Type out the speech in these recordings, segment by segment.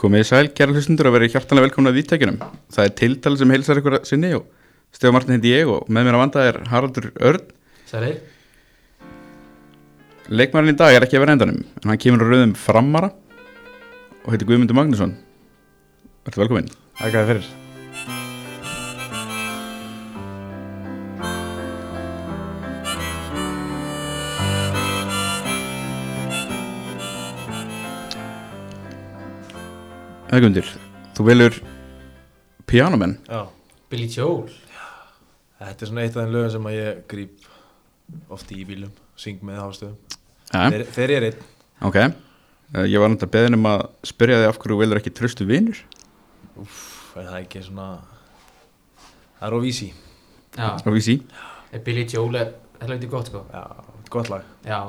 Komið í sæl, kæra hlustundur og verið hjartanlega velkomna að viðtækjunum. Það er tiltal sem heilsar ykkur að sinni og Stefán Martin heiti ég og með mér að vanda er Haraldur Örn. Sælir Leikmærin í dag er ekki að vera endanum, en hann kemur á rauðum framara og heitir Guðmundur Magnússon. Verður velkominn. Þakka þér fyrir Guðmundur, þú velur pianomenn. Já, Billy Joel. Þetta er svona eitt af þeim lögum sem að ég gríp oft í bílum, syng með hástöðum þeir, þeir er einn. Ok, uh, ég var náttúrulega beðin um að spyrja þig af hverju velur ekki tröstu vinur. Úff, er það ekki svona Það er óvísi Já, er Billy Joel er helviti gott sko? Já, gott lag. Já,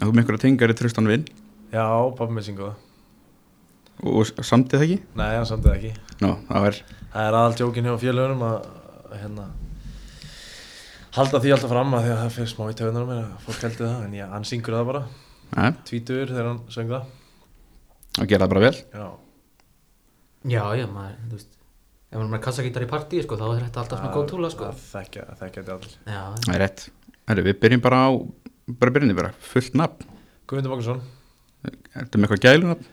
þú með einhverja tengar í tröstan vinn Já, pappi með syngu það og samtið það ekki. Nei, hann samt eða ekki Nó, það er, Það er aðal tjókin hjá félögunum að hérna halda því alltaf fram að því að það fyrir smá í töðunar mér að fólk heldur það en já, hann syngur það bara tvítur þegar hann söng það að gera það bara vel. Já, já, já, maður, þú veist Ef maður er með kassagítar í partíi sko, þá er þetta alltaf svona góð túla sko Það þekkja, þetta allir Já, Það er rétt. Herru, við byrjum bara á, bara byrjum bara, fullt nafn. Guðmundur Magnússon Ertu með eitthvað gælunafn?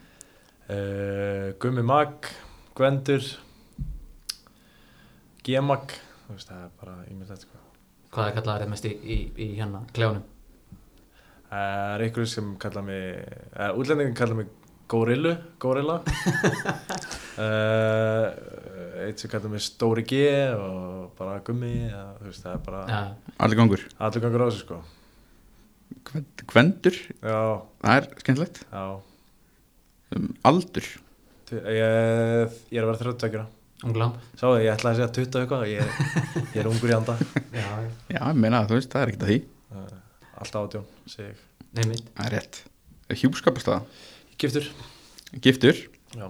Uh, Gummi Mag Gvendur G-Mag þú veist það er bara ímyndilegt sko. hvað er kallað er mest í, í, í hérna kljónum það er einhverju sem kalla mig uh, útlendingin kalla mig Górillu Górilla uh, eitt sem kalla mig Stóri G og bara Gummi ja, þú veist það er bara Já, Allir gangur. allur gangur á þessu sko. Gvendur, já, það er skemmtilegt. já Um, aldur, ég, ég er að vera 30 ára unglam Sáðu, ég ætlaði að segja 20 og eitthvað ég, er- ég er ungur í anda. Já, já, ég meina, þú veist, það er ekkert að því. uh, Alltaf átjón, segi ég. Neymitt Það er rétt. Hjúpskapast það. Giftur. Giftur, Já,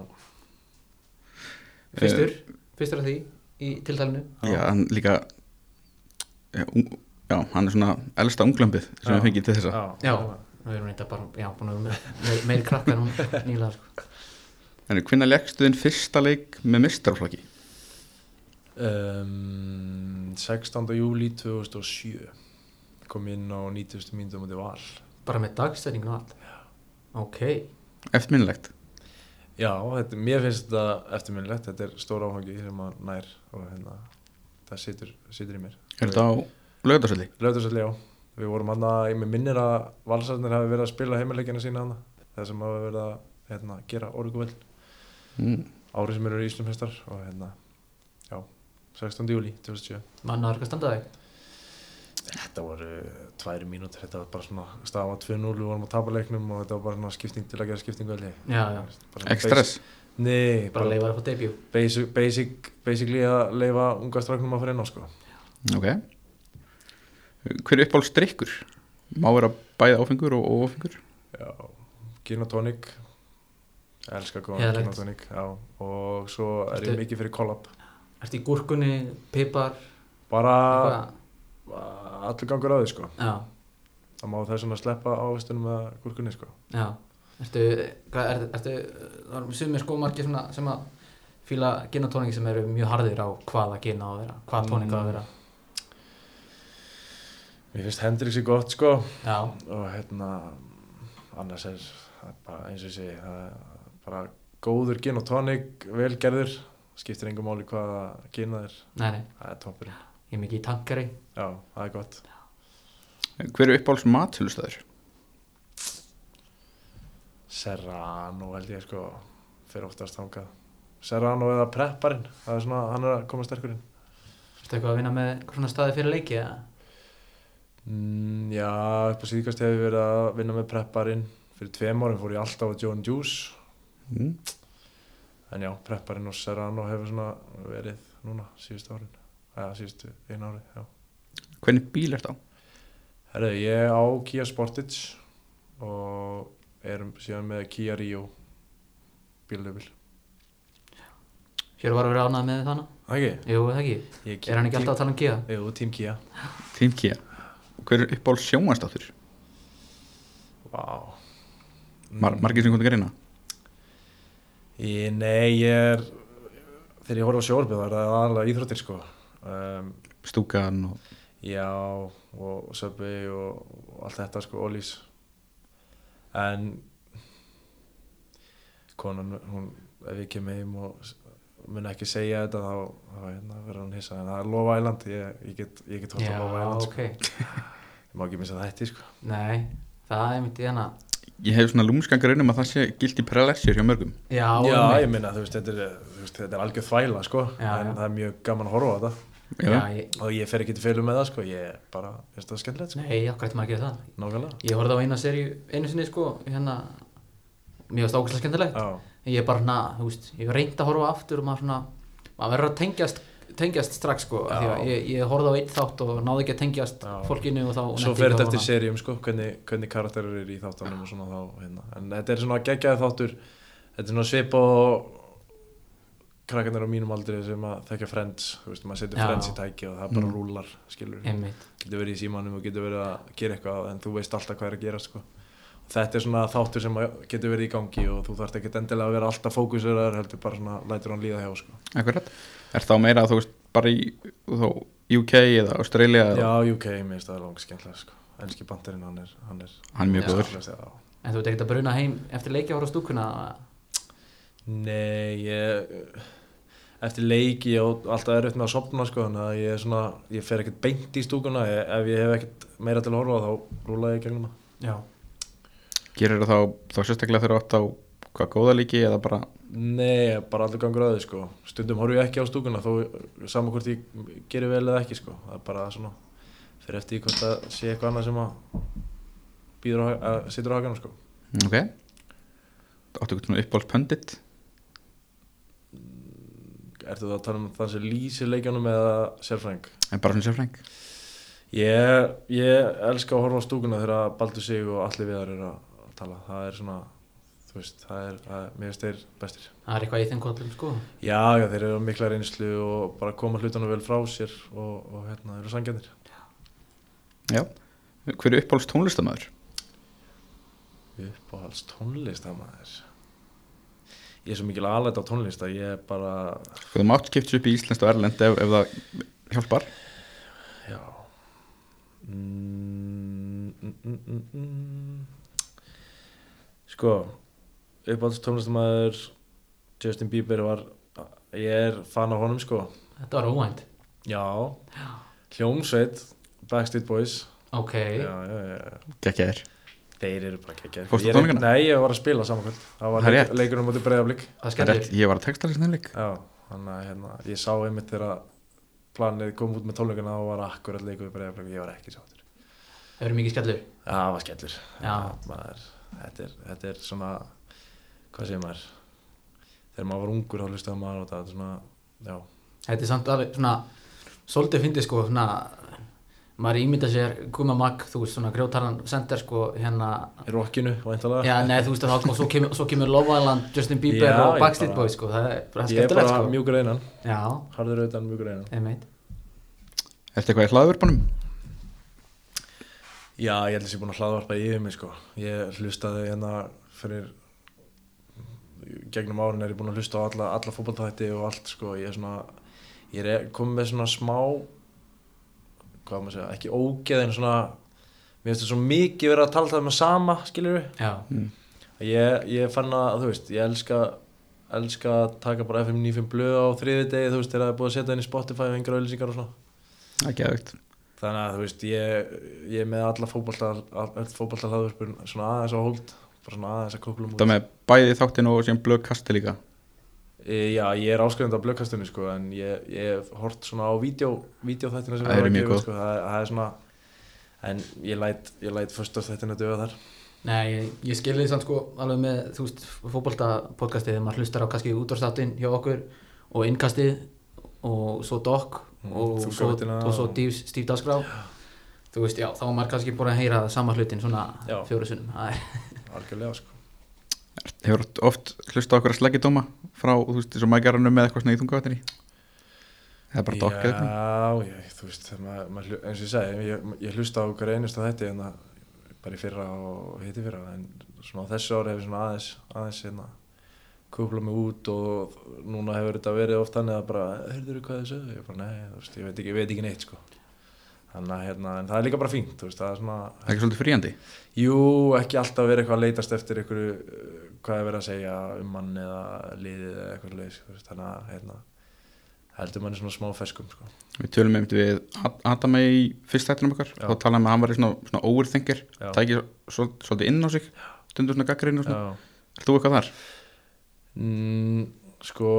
Fyrstur, fyrstur af því í tiltalinu? Já, hann líka, já, ung, já, hann er svona elsta unglambið sem Já. við fengið til þessa. Já, við erum reynda bara, já, búin að vera með, með meiri krakkar hún nýlega sko En hvernig leggstu þinn fyrsta leik með mistraflokki? um, 16. júli 2007 kom inn á 90. mínútu mútið val Bara með dagsetningin og allt Ok, Eftirminnilegt. Já, þetta, mér finnst þetta eftirminnilegt þetta er stór áfangi sem að nær og hérna, það situr, situr í mér Er þetta á lögðarsöldi? Lögðarsöldi, já Við vorum hann að, ég með minnir að valsarnir hafi verið að spila heimileikina sína hann það sem hafi verið að hérna, gera orguvel Mm. árið sem eru í Íslumhestar og hérna, já 16. júli 2007 mannaður hvað standaði Þetta voru tværi mínútur, þetta var bara svona stafa 2-0, við vorum að tapa leiknum og þetta var bara svona skipting til að gera skiptingu allir. Já, já, Ekstress? Nei, bara bara, leifa það på debut basic, basic, basically að leifa unga stráknum að fara inn á sko. Ok. Hver er uppáld strikkur? Má vera bæði áfengur og ófengur? Já, gin og tonic, elska góðan Heiðarlegt. gin og tonic, já, og svo er Ertu- ég mikið fyrir kollab. Ertu í gúrkunni, pipar, Bara eitthvað allur gangur á því sko. Já, Það má þess að sleppa ávistunum með gúrkunni sko. já Ertu, hvað, er, ertu, það er sumir sko margir svona sem að og tóningi sem eru mjög harðir á hvaða gin á að vera, hvað tóning á að vera Mér finnst Hendrix í gott sko. Já, og hérna annars er bara eins og er bara góður gin og tonic vel gerður, skiptir engum máli hvaða gin það er, nei, nei, það er toppurinn. Ég er mikið í tankari já, það er gott. Hver er uppáhalds mathulustæður? Serrano held ég sko. Fyrir oftast þangað. Serrano eða Prepparinn, það er svona, hann er að koma sterkur inn. Ertu eitthvað að vinna með svona staði fyrir leiki eða? Mm, já, upp á síðkast hefur verið að vinna með Prepparinn fyrir tveim árum fór ég alltaf á Joe Juice Mm. en já, Prepparinn og Serrano hefur svona verið núna síðustu árin eða síðustu einu ári, já Hvernig bíl er þetta á? Herðu, ég á Kia Sportage og erum síðan með Kia Rio bílöfil. Hér var að vera ánað með þannig Það ekki? Jú, það ekki Ég, Er hann ekki alltaf að tala um Kia? Jú, Team Kia. Team Kia. Hver er uppáhalds sjónvastáttur? Vá. Mar margir sem komið að greina? Í, nei, ég er þegar ég horf á sjórfið það er aðalega íþróttir sko um, stúkan og já og söpvi og, og allt þetta sko, ólís en konan, hún ef ég kem heim og mun ekki segja þetta þá, þá hérna, verður hann hissa. En það er Love Island, ég, ég get, ég get hótt á Love Island ok. Sko. ég má ekki missa þetta sko. Nei, það er myndi hérna ég hef svona lúmskangar um að það sé gildi prelessir hjá mörgum. Já, já, ég minna, þú veist, þetta er, þú veist, þetta er algjör þvæla sko, Já, en já. það er mjög gaman að horfa á þetta. Já. Ég, og ég fer ekki til fylgum með það sko, ég bara, finnst það skemmtilegt sko, Nei, okkur ætti maður að gera það? Nákvæmlega. Ég horfði á eina seríu einu sinni sko hérna. Mér varst ákveðslega skemmtilegt. Já, Ég er bara svona, þú veist, ég hef reynd að horfa á aftur og maður svona, maður verður að tengjast tengjast strax sko, því að ég, ég horfði á einn þátt og náði ekki að tengjast Já. fólkinu og þá svo nennti ég fer þetta eftir serjum sko, hvernig, hvernig karakterir eru í þáttanum og svona þá, hérna. en þetta er svona geggjaði þáttur þetta er svona svip og krakkarnir á mínum aldri sem að þekka Friends, þú veist, maður setur. Friends í tæki og það bara Mm. rúlar, skilur getur verið í símanum og getur verið að gera eitthvað en þú veist alltaf hvað er að gera sko. Þetta er svona þáttur sem að getur verið í gangi og þú þarft ekki endilega að vera alltaf fókuseraður heldur bara svona lætur hann líða hjá sko. akkurat er þá meira þú veist bara í þá, UK eða Australia eða, já, UK, mér finnst það langt skemmtilega sko. enski bandarinn, hann er hann er, hann er mjög góður. En þú ert ekkert að bruna heim eftir leiki að horfa á stúkuna Nei, ég eftir leiki og alltaf erfitt með að sopna sko, þannig að ég er svona ég fer ekkert beint í stúkuna ég, ef ég hef ekkert meira til að horfa á þá rúla ég í gegnum það Já gerir það þá, þá sérstaklega þegar þú átt á hvað góða líki eða bara Nei, bara allur gangur að þið sko. Stundum horf ég ekki á stúkuna þó saman hvort ég gerir vel eða ekki sko. Það er bara svona fyrir eftir því hvort það sé eitthvað annað sem að að situr á hakanum sko. Ok. Áttu eitthvað pundit? Ertu það að tala um það sem lýsir leikjanum eða sérfræng? en bara svona sérfræng Ég, ég elska að horfa á stúkuna þegar Baldur Sig og allir viðar eru að tala. Það er svona, þú veist, það er, það er mér finnst þeir bestir. Það er eitthvað í þeim kollum sko Já, já, þeir eru mikla reynslu og bara koma hlutunum vel frá sér og, og hérna, eru sangjöndir. já hver er uppáhalds tónlistamæður Uppáhalds tónlist að maður. Ég er svo mikil aðlætt á tónlist að ég er bara, sko þú mátt skiptis upp í Íslands og Erlend ef, ef það hjálpar já, mm, mm, mm, mm, mm. Sko, uppáhalds tónlistamæður Justin Bieber var, ég er fan af honum sko. Þetta var óvænt. Já, hljómsveit, Backstreet Boys. Ok. Já, já, já, geggjaðir þeir eru bara ekki Fórstu tónleikana? Nei, ég var að spila saman kvöld. Það var leik, rétt. leikur um móti breyðablík Það er rétt, ég var að texta þessi snillík Já, þannig að hérna, ég sá einmitt þegar planið kom út með tónleikana og var akkurat leikur við breyðablík Ég var ekki sáttur. Það eru mikið skellur? Já, það var skellur. Já. maður, þetta, er, þetta er svona, hvað segir maður? Þegar maður var ungur þá hlustaði maður á þetta þetta er svona, Já, Þetta er samt alveg svona Svolítið fyndið sko svona Maður ímynda sér Kuma Mag Þú veist svona grjótaran sender sko Hérna í rockinu, væntalega Já, nei, þú veist að og svo kemur, svo kemur Love Island, Justin Bieber Já, og ég Backstreet Boys sko, það er bara Ég er skemmtilegt bara sko. mjúkur einan, Já, harður auðvitað mjúkur einan. Einmitt. Ertu eitthvað í hlaðvörpunum? Já, ég held að ég er búin að hlaðvarpa yfir mig sko. Ég hlustaði hérna fyrir gegnum árin er ég búin að hlusta á alla, alla fótballtætti og allt sko. Ég er svona, ég er komið með svona smá, hvað maður að segja, ekki ógeð en svona, mér finnst þetta svo mikið verið að tala það með sama, skiljur við. Já, Ég, ég fann að, þú veist, ég elska, elska að taka bara FM 95 blöð á þriði degi, þú veist, þegar það er búið að setja inn í Spotify og yngra auðlýsingar og svona. Það er geðvegt Þannig að þú veist, ég, ég er með alla fótbolta, all fótbolta hlaðvörpun svona aðeins á hold, bara svona aðeins að kóplum út. Það með bæði þáttin og síðan blöggkasti líka E, já, ég er áskrifandi á blökkastunni sko, en ég, ég hef hort svona á vídeo, vídeoþættina sem Það að mjög gefa, góð. Sko, það, það er svona, en ég læt, ég læt föstastættina döga þar. nei, ég, ég skilði því samt sko alveg með, þú veist, fótbolta podcastið þegar maður hlustar á kannski útvarstáttin hjá okkur og innkastið og svo Doc Og, þú svo, og svo og- Steve, Steve Dasgrá þú veist, já, þá var maður kannski búin að heyra sama hlutin svona fjóru sunnum það er, Algjörlega sko. Hefur oft hlusta á okkur að sleggjadóma frá, þú veist, eins og mækjaranum með eitthvað svona í þungavættinni? Það er bara dokk eða eitthvað Já, ég, þú veist, maður, hlu- eins og ég segi, ég, ég hlusta á hver einustu þetta en það bara í fyrra og hitti fyrra en svona á þessu ári hefur svona aðeins, aðeins hérna, kúpla mig út og núna hefur þetta verið oft þannig að bara, heyrður þú hvað þið sögðu? Ég bara, nei, þú veist, ég veit ekki, ég veit ekki neitt sko. Þannig að hérna, en það er líka bara fínt, þú veist, það er svona, er ekki svolítið fríandi jú, ekki alltaf verið eitthvað að leitast eftir einhverju, uh, hvað er verið að segja um mann eða liðið eða eitthvað veist, þannig að, hérna, heldur manni svona smá feskum, sko. Við tölum einmitt við Ad- Adama í fyrst þættinum okkar og talaðum að hann var svona, svona overthinker Já. tæki svol- svolítið inn á sig stundur svona gaggrinn og svona. Er þú eitthvað þar? Mm, sko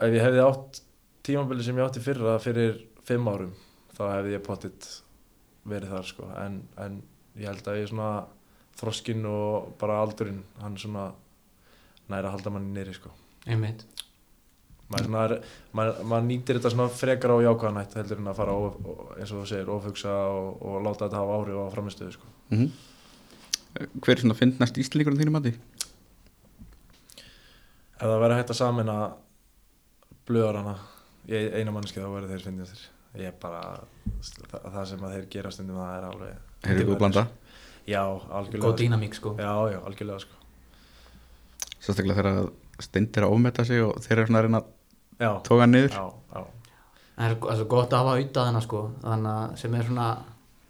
ef ég hefði átt tímabili sem ég átti fyrra fyrir fimm árum þá hefði ég pottitt verið þar sko. En, en ég held að ég svona þroskinn og bara aldurinn hann svona næra að halda manni nýri sko. Einmitt. Maður, maður, maður nýtir þetta svona frekar á jákvæðanætt heldur en að fara of, eins og þú segir ofhugsa og, og láta þetta hafa áhrif á framistöðu sko. Mm Hver er svona fyndnast íslíkur þínum mati? Ef það verður hægt að samina blöðarana í eina mannski þá verður þeir fyndið þér ég er bara það, það sem að þeir gera stundum það er alveg Hefur þú blanda? já, algjörlega góð dýnamík sko. Já, já, algjörlega sko. Sérstaklega þegar stendir að ofmeta sig og þeir eru svona að reyna að já, tóka hann niður. Já, já, það er altså, gott að hafa auðvitað hana sko þannig að sem er svona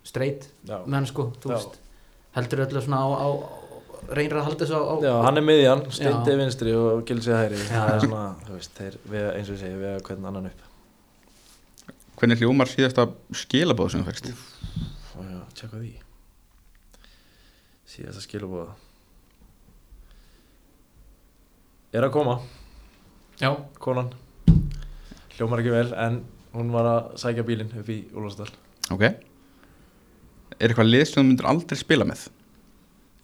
straight já. menn sko, þú veist. Heldur öllu svona á, á reynir að halda þessu á, á já hann er miðjan, steindi Já. vinstri og gilsi hæri Já, það er já. svona, þú veist, þeir við, eins og ég segi, við hvernig annan upp. Hvernig hljómar síðasta skilabóð sem þú fekst? og já, tjekka því. Síðasta skilabóða er að koma. Já, konan. Hljómar ekki vel en hún var að sækja bílinn upp í Úlfarsdal. Ok. Er eitthvað lið sem þú myndir aldrei spila með?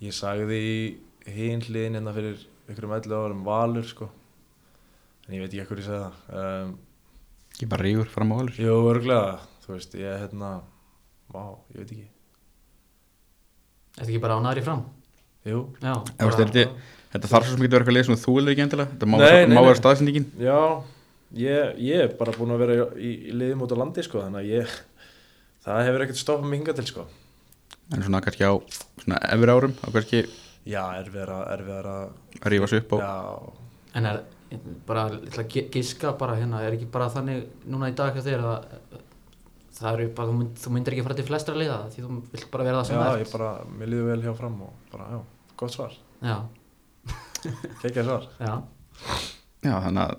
Ég sagði í hinn hliðin hérna fyrir ykkur um 11 árum Valur sko. En ég veit ekki ekkur ég sagði það. Um, Ég bara rígur fram á alveg jú, örglega, þú veist, ég hérna vá, ég veit ekki. Þetta ekki bara á næri fram? Jú, Já, Eða, er þetta, þetta þarf svo sem getur verið eitthvað lið sem þú vil ekki endilega. Þetta má, Nei, má nei. vera staðsendingin já ég, ég er bara búin að vera í, í liðum út á landi sko þannig að ég það hefur ekkert stoppað mig hingað til sko En svona kannski á svona efri árum og kannski já, erfiðara, erfiðara að rífa sig upp já, En er bara, ég ætla að giska bara hérna, er ekki bara þannig núna í dag hjá þér að það eru bara, þú, mynd, þú myndir ekki fara til flestra liða því þú vilt bara vera það sem já, það ég bara mér líður vel hjá fram og bara, já, gott svar. Já, kekja svar. Já, Já, þannig að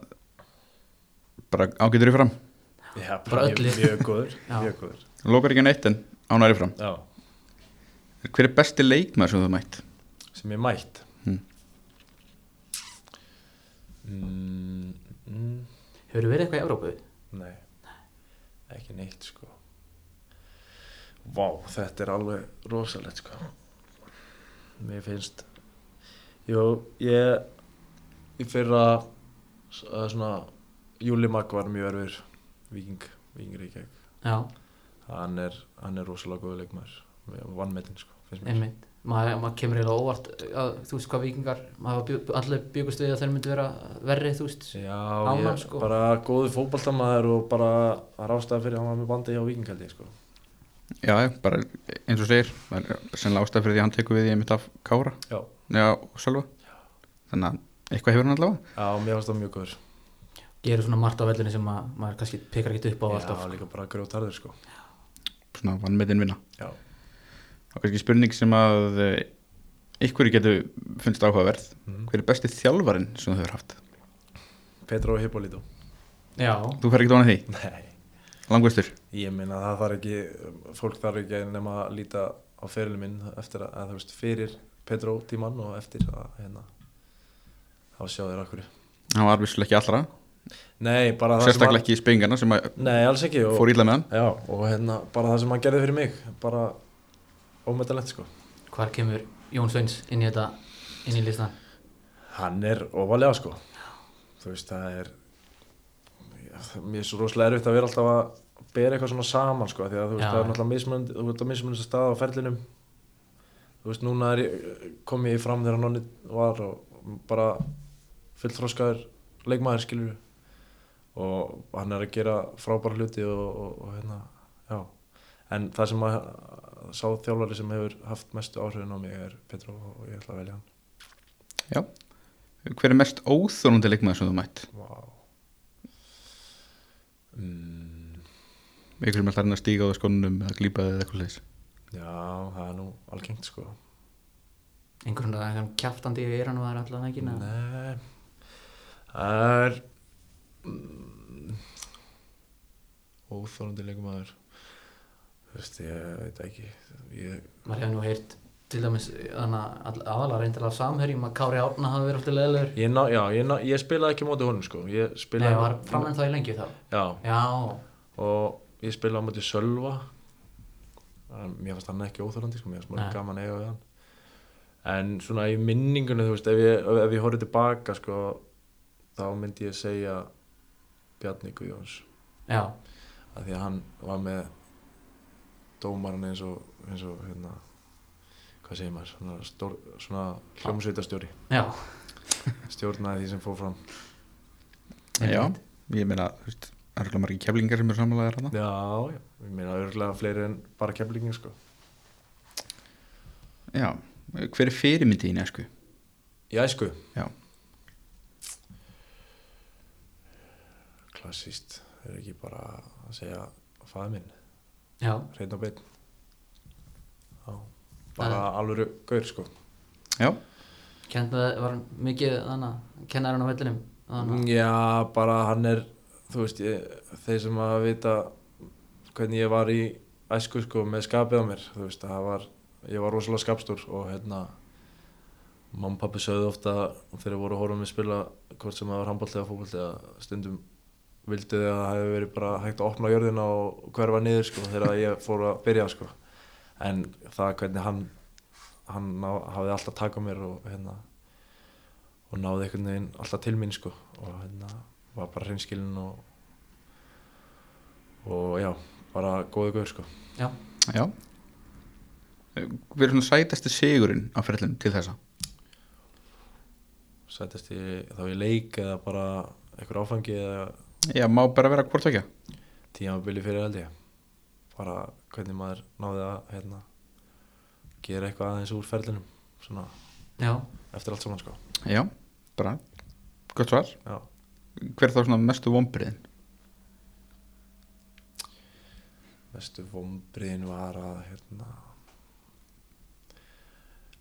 bara ágætur í fram. Já, Bara mjög, öllu. mjög góður, Já. mjög góður. Lókar ekki neitt en ánæri fram. Já, Hver er besti leikmaður sem þú mætt? sem ég mætt? Hmm. mm, mm, hefur verið eitthvað í Evrópu? nei. Ekki neitt sko. Vá, þetta er alveg rosalegt sko. Mér finnst jú, ég í fyrra svona Júli Magg var mjög erfur Víking, Víking Reykjavík. Já, hann er, hann er rosalega góð leikmaður vannmetinn sko, finnst einmitt. Maður mað kemur eiginlega óvart að þú veist hvað vikingar maður bjó, allir byggust við að þeir myndi vera verri þú veist Já, ég, sko. bara góðu fótballtamaður og bara ástæða fyrir að hann var með bandi hjá ég sko. Já, já, bara eins og segir sennilega ástæð fyrir því að hann tekur við því einmitt af Kára. Já. Já, og Sölva. Þannig að eitthvað hefur hann allavega. Já, mér fannst það mjög góður. Gerur svona margt á vellinni sem að, maður kannski pekar ekkert upp á Já, alltaf líka bara grjótarður sko. Svona vannmetinn vinna. Já, Og kannski spurning sem að eh, einhverju getur finnst áhugaverð Mhm. Hver er besti þjálfarinn sem þú hefur haft? Petro Hippolito Já, Þú fer ekki dóna því? Nei, Langvistur? ég minna það þarf ekki fólk þarf ekki nema að líta á ferilin minn eftir að, að þú veist, fyrir Petro tímann og eftir að hérna þá sjá þér okkur Hann var vissulega ekki allra Nei, bara það sem Sérstaklega ekki í spengingarna sem að Nei, alls ekki og, fór ítla með hann Já, og hérna, bara það sem hann gerði fyrir mig bara ómetalegt sko. Hvar kemur Jón Sveins inn í þetta inn í listan? Hann er ofalega sko. Þú veist, það er það- Mér er svo rosalega erfitt að vera alltaf að bera eitthvað svona saman sko Því að þú veist, Já. það er náttúrulega mismunandi Þú veist, að mismunandi stað á ferlinum. Þú veist, núna er ég, kom ég fram þegar nonni var og bara fullþroskaður leikmaður skilur og hann er að gera frábæra hluti og, og, og hérna, já. En það sem að sá þjálfari sem hefur haft mestu áhrifin á mig er Petro og ég ætla að velja hann. Já. Hver er mest óþólandi leikmaður sem þú mætt? Vá. Mm, Ykkur sem er þarinn að stíga á skónum eða glýpa eða eitthvað leis Já, það er nú algengt sko. Einhvern veginn kjaftandi í eran og það er alltaf ekki neða Nei. Það er mm, Óþólandi leikumadur Þú veist, ég veit ekki. Ég, maður hefur nú heyrt til dæmis aðalega reyndilega samherjum að Kári Árna hafi verið alltaf leðilegur ég, ná, já, ég, ná, ég spilaði ekki móti honum sko. Ég Nei, spilaði var framann þá í lengi þá? Já, Já, og ég spilaði á móti Sölva. Mér fannst hann ekki óþólandi sko. Mér fannst Nei. maður gaman eiga við hann. En svona í minningunni, þú veist, ef ég, ef ég horfði tilbaka sko Þá myndi ég segja Bjarni Guðjóns. Já, að því að hann var með dómaran eins og, eins og hérna, hvað segir maður? Svona, stór, svona hljómsveitastjóri já. Stjórnaði því sem fór fram. Já, ég meina, þú veist, það er alveg margir keflingar sem eru samanlega þarna. Já, já, ég meina örgulega fleiri en bara keflingin sko. Já, hver er fyrirmyndið í nesku? í æsku? Já. klassíst, er ekki bara að segja fæði minn, hrein og beinn. Já, bara alvöru gaur sko. Já, kennaði, var hann mikið þannig kennar hann á vellinum? Þannig Já, bara hann er þú veist, ég, þeir sem að vita hvernig ég var í æsku sko með skapið á mér þú veist, það var, ég var rosalega skapstór og hérna mamma og pappi sögðu ofta þegar ég voru að horfa með spila hvort sem það var handbólti eða fókbólti að stundum vildi þið að það hefði verið bara hægt að opna jörðina og hverfa niður sko þegar ég fór að byrja sko. En það hvernig hann hann ná, hafði alltaf takað mér og hérna og náði einhvern veginn alltaf til mín sko. Og hérna var bara hreinskilinn og og já, bara góði gaur sko. Já, já. Hver er svona sætasti sigurinn á ferðlunum til þessa? sætast í þá í leik eða bara einhver áfangi eða Já, má bara vera hvort ekki tímabili fyrir held ég. Bara hvernig maður náði að hérna gera eitthvað aðeins úr ferlinum svona já, eftir allt saman sko. Já, bara, gott svar. Já, Hver er þá svona mestu vombriðin? mestu vombriðin var að hérna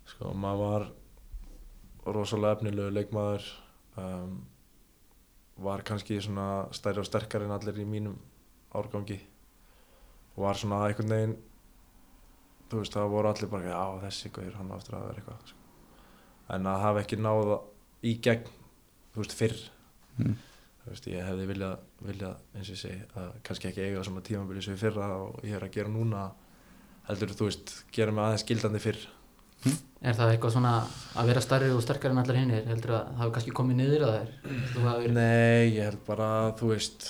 sko maður var rosalega efnilegu leikmaður um, var kannski svona stærri og sterkari en allir í mínum árgangi og var svona einhvern veginn þú veist það voru allir bara já þessi gauður hann á eftir að vera eitthvað sko. en að hafa ekki náða í gegn þú veist fyrr Mm. þú veist ég hefði viljað, viljað eins og segi að kannski ekki eiga svona tímabili sem ég fyrra og ég er að gera núna heldur þú veist gera mig aðeins gildandi fyrr er það eitthvað svona að vera starri og sterkari en allir hinnir heldur að það hafi kannski komið niður að þú hafi Nei, ég held bara þú veist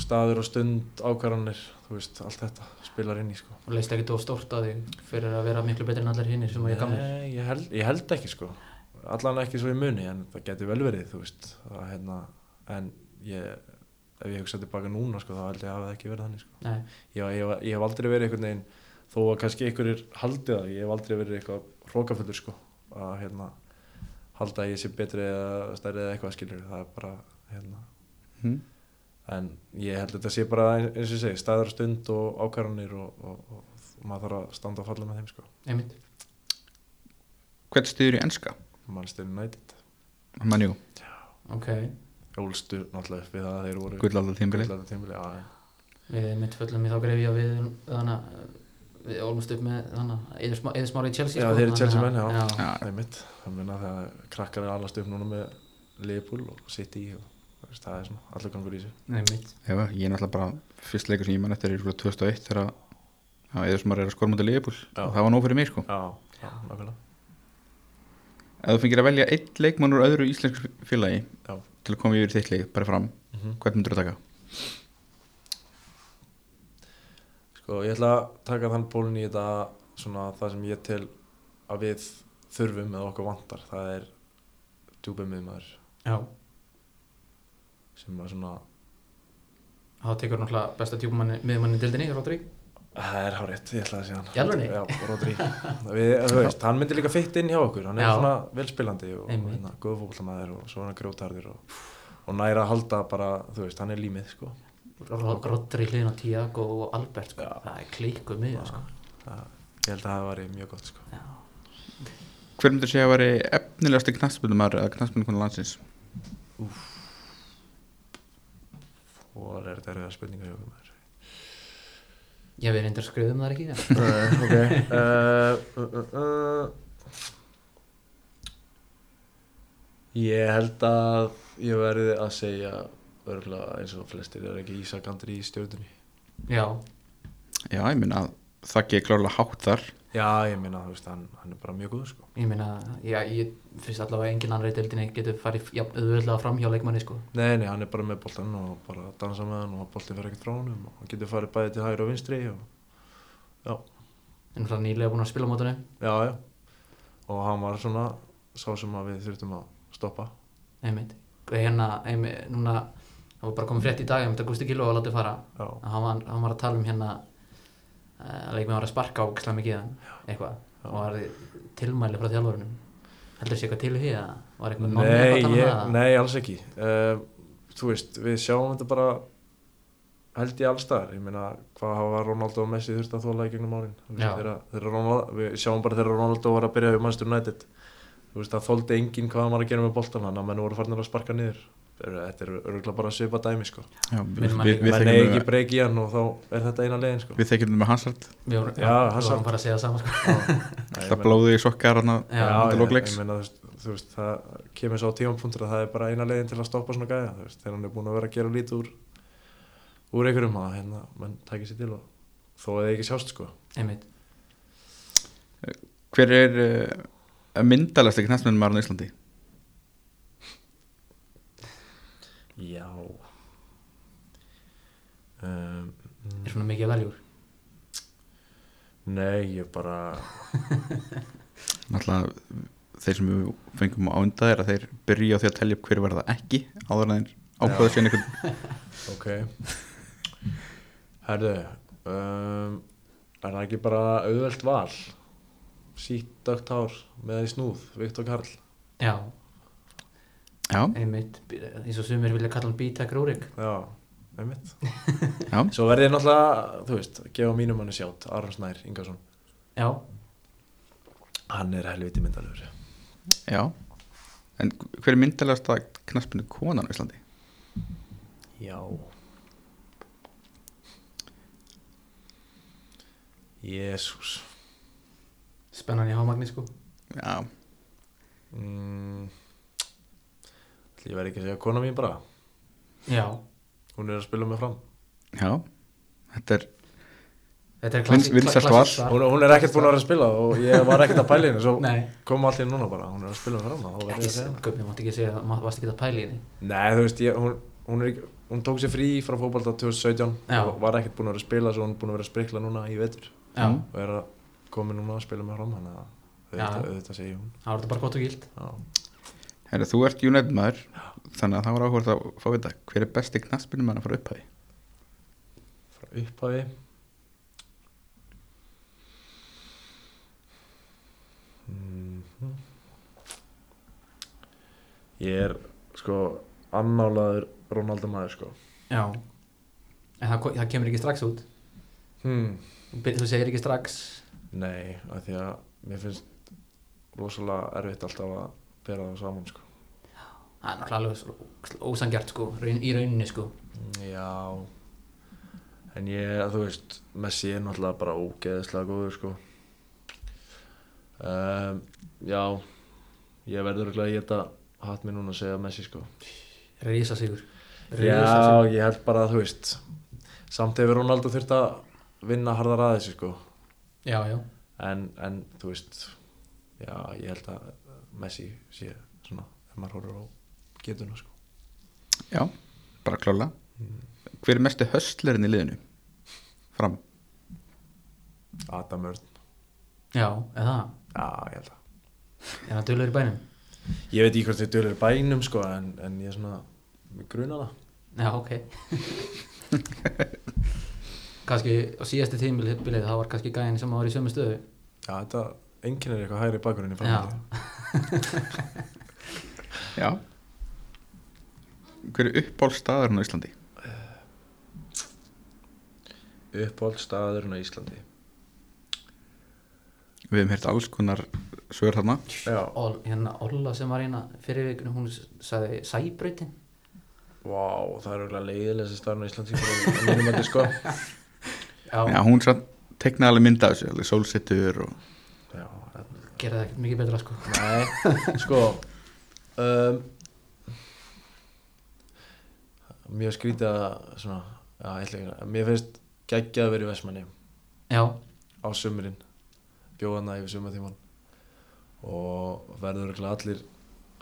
staður og stund ákvarðanir þú veist, allt þetta spilar inn í sko. Og leist ekkert of stórt að þig fyrir að vera miklu betri en allir hinnir sem að ég gamlir? Nei, ég held, ég held ekki sko. Allan ekki svo í muni en það getur vel verið þú veist að, hérna, en ég ef ég hugsa tilbaka núna sko þá held ég að það ekki verið þannig sko. Ég, ég, ég hef aldrei verið einhvern veginn þó að kannski einhverjir haldið það. Ég hef aldrei verið eitthvað hrókafullur sko að hérna halda að ég sé betri eða stærri eða eitthvað skilur það er bara hérna. Mm. en ég held að þetta sé bara eins og ég segi staður og stund og ákvarðanir og, og, og, og maður þarf að standa og falla með þeim sko. Einmitt. Hvern stiður í enska? Manchester United. Manjú, Ok, ólstu náttúrulega við það að þeir voru gullaldar tímbili gullaldar tímabili, já, við mitt föllum í þá grefi að við þannig að við ólumst upp með þannig að eðismári í Chelsea Já, sko, þeir eru þannig Chelsea að- menn, já. það er mitt það meina þegar krakkar er allast upp núna með Liverpool og City og veist, það er svona allur gangur í Einmitt Já, ég er náttúrulega bara fyrst leikur sem ég mann eftir er frá 2001 þegar að eða maður er að skora mútið Já. og það var nóg fyrir mig sko já, já, nákvæmlega Ef þú fengir að velja einn leikmann úr öðru íslensku félagi Já. til að koma yfir í þitt leik, bara fram mm -hmm. hvern myndur þú taka? Sko, ég ætla að taka þann pólun í þetta svona það sem ég tel að við þurfum eða okkur vantar. Það er djúpið miðmaður. Já, sem að svona þá tekur náttúrulega besta tjúpumanni miðmanni dildinni, Rodri. Það er hárétt, ég ætlaði að segja hann. Alvörunni? Já, Rodri. Við, þú veist, hann myndi líka fitt inn hjá okkur. Hann er Já. svona velspilandi og hérna, góð fókbaltamæður og svo hann grjótarður og, og næra að halda bara, þú veist, hann er límið sko. Rodri hliðin á Tiago og Albert sko. Það er klikkuð miðja sko. það, Ég held að það væri mjög gott sko. Já. Hver myndir segja að veri efnilegasti knassbundumar eða knassbundumar landsins? og er þetta erfiða spurninga hjá okkur maður ég við reyndar skriðum það ekki ok uh, uh, uh, uh. Ég held að ég verði að segja örgulega eins og flestir er ekki Ísak Andri í stjórnunni já, Já, ég minna að það ekki klárlega hátt þar. Já, ég meina, þú veist, hann, hann er bara mjög góður sko. Ég meina já, ég finnst allavega engin annar í deildinni getur farið ja, auðvöldlega fram hjá leikmanni sko. Nei, nei, hann er bara með boltan og bara dansa með hann og boltin fyrir ekkert frá honum og hann getur farið bæði til hægri og vinstri og já, en það nýlega búin að spila á mótunum já, já. Og hann var svona sá sem að við þurftum að stoppa. Einmitt, hérna einmitt, núna, það var bara komið frétt í dag einmitt að Gusti Gilva var látið fara. Hann var, hann var að tala um hérna að leikmann var að sparka á mikið eða eitthvað. Já. og var tilmæli frá þjálfurunum heldur sé eitthvað til í því eða var eitthvað Nei, eitthvað að tala um það? nei, alls ekki. Uh, Þú veist, við sjáum þetta bara held ég allstaðar ég meina, hvað hafa Ronaldo og Messi þurft að þóla í gegnum árin? Þegar, þegar Ronaldo, við sjáum bara þegar Ronaldo var að byrja við Manchester United. Þú veist, það þóldi enginn hvað hann var að gera með boltan hann að menn voru farin að sparka niður þetta er örgulega bara að svipa dæmi sko. Við, mann eigi ekki breyki í hann og þá er þetta eina leiðin sko. við þekkjum þetta með Hansard Við vorum, bara að segja það sama sko. Það blóði í sokkar hann Já, Já, undir ég, lok ég leiks. meina, þú veist, þú veist, það kemur svo á tímapunktur að það er bara eina leiðin til að stoppa svona veist, þegar hann er búin að vera að gera lítið úr, úr einhverjum að hérna, menn tækir sér til og þó að það ekki sjást, sko. einmitt Hver er uh, myndalegasti knassbundumar á Íslandi? Já. Um, er svona mikið veljúr nei, ég bara, Náttúrulega þeir sem við fengum á undan er að þeir byrja á því að telja upp hver verða ekki áður en þeir ákvæða sér einhvern ok. Herðu, um, er það ekki bara auðvelt val? Sítt, dögt hár, með því snúð, Viktor Karl. Já, einmitt eins og sumir vilja kalla hann B-Tech Rúrik Já, einmitt. já, Svo verði ég náttúrulega, þú veist, gefa mínum manni sjátt, Aron Snær Ingarsson. já, Hann er helviti myndalur. já En hver er myndalegasta knassbundu konan á Íslandi? Já. Jésús. spennan í hámagni sko Já, Mm. Ég verði ekki að segja kona mín bara. já, Hún er að spila mig fram. já Þetta er, þetta er val. svar. Hún, hún er ekkert búin að vera að spila og ég var ekkert að pæla í henni. Svo kom allt í henni núna bara. Hún er að spila ég að segja henni. Gubbi, mátti ekki segja má- varst ekki að pæla í henni Nei, þú veist, ég, hún, hún, er ekki, hún tók sér frí frá fótbolta 2017 Já. og var ekkert búin að vera að spila svo hún er búin að vera að sprikla núna í vetur já, og er að koma núna að spila með fram þannig að auðvitað, segi hún það var þetta bara gott og gild Já. Herri, þú ert United maður Þannig að það var áhverð að fá að vita Hver er besti knassbundum að fara upphæði? frá upphafi Mhm. Ég er sko annálaður Ronaldo maður sko já, en það, það kemur ekki strax út hmm. Þú þú segir ekki strax Nei, af því að mér finnst rosalega erfitt alltaf að bera það saman sko það er náttúrulega alveg ósangjart sko í rauninni sko. Já. En ég, þú veist Messi er náttúrulega bara ógeðislega góður sko. Um, Já. Ég verður örugglega að geta hatt mér núna að segja Messi sko. Rísa sigur Já, ég held bara að þú veist Samt hefur Ronaldo þurft að vinna harðar að þessu sko. Já, já, en, en þú veist Já, ég held að Messi sé svona ef maður horfir á getuna sko. Já, bara klála Hver er mestu höstlerinn í liðinu? Fram. Adam Örn. Já, eða? Það Já, ég held að. Er hann dölur í bænum? Ég veit ekki hvort þið dölur bænum sko en, en ég er svona með gruna það. Já, ok. Kannski á síðasti tímbilið það var kannski gæðin sem var í sömu stöðu. Já, þetta einkennir eitthvað hægri bakurinn í Já. framhaldi Já Hver er uppáldstaðurinn á Íslandi? Uppáhaldstaðurinn á Íslandi? Við hefum heyrt alls konar sögur þarna. Já, og hérna Olla sem var hérna fyrir vikinu hún sagði sæbrautin. Vá, það er auðvitað leiðilegast staðurinn á Íslandi sko. Já, Já, hún satt teknaði alveg mynda af þessu, alveg sólsettur og Já, þetta gerði það ekkert mikið betra sko. Nei, sko um, Mjög skrítið að svona, já, ég ætla ekki að Mér finnst geggjað að vera í Vestmanni já, á sömurinn bjóðana yfir sumatíman og verður allir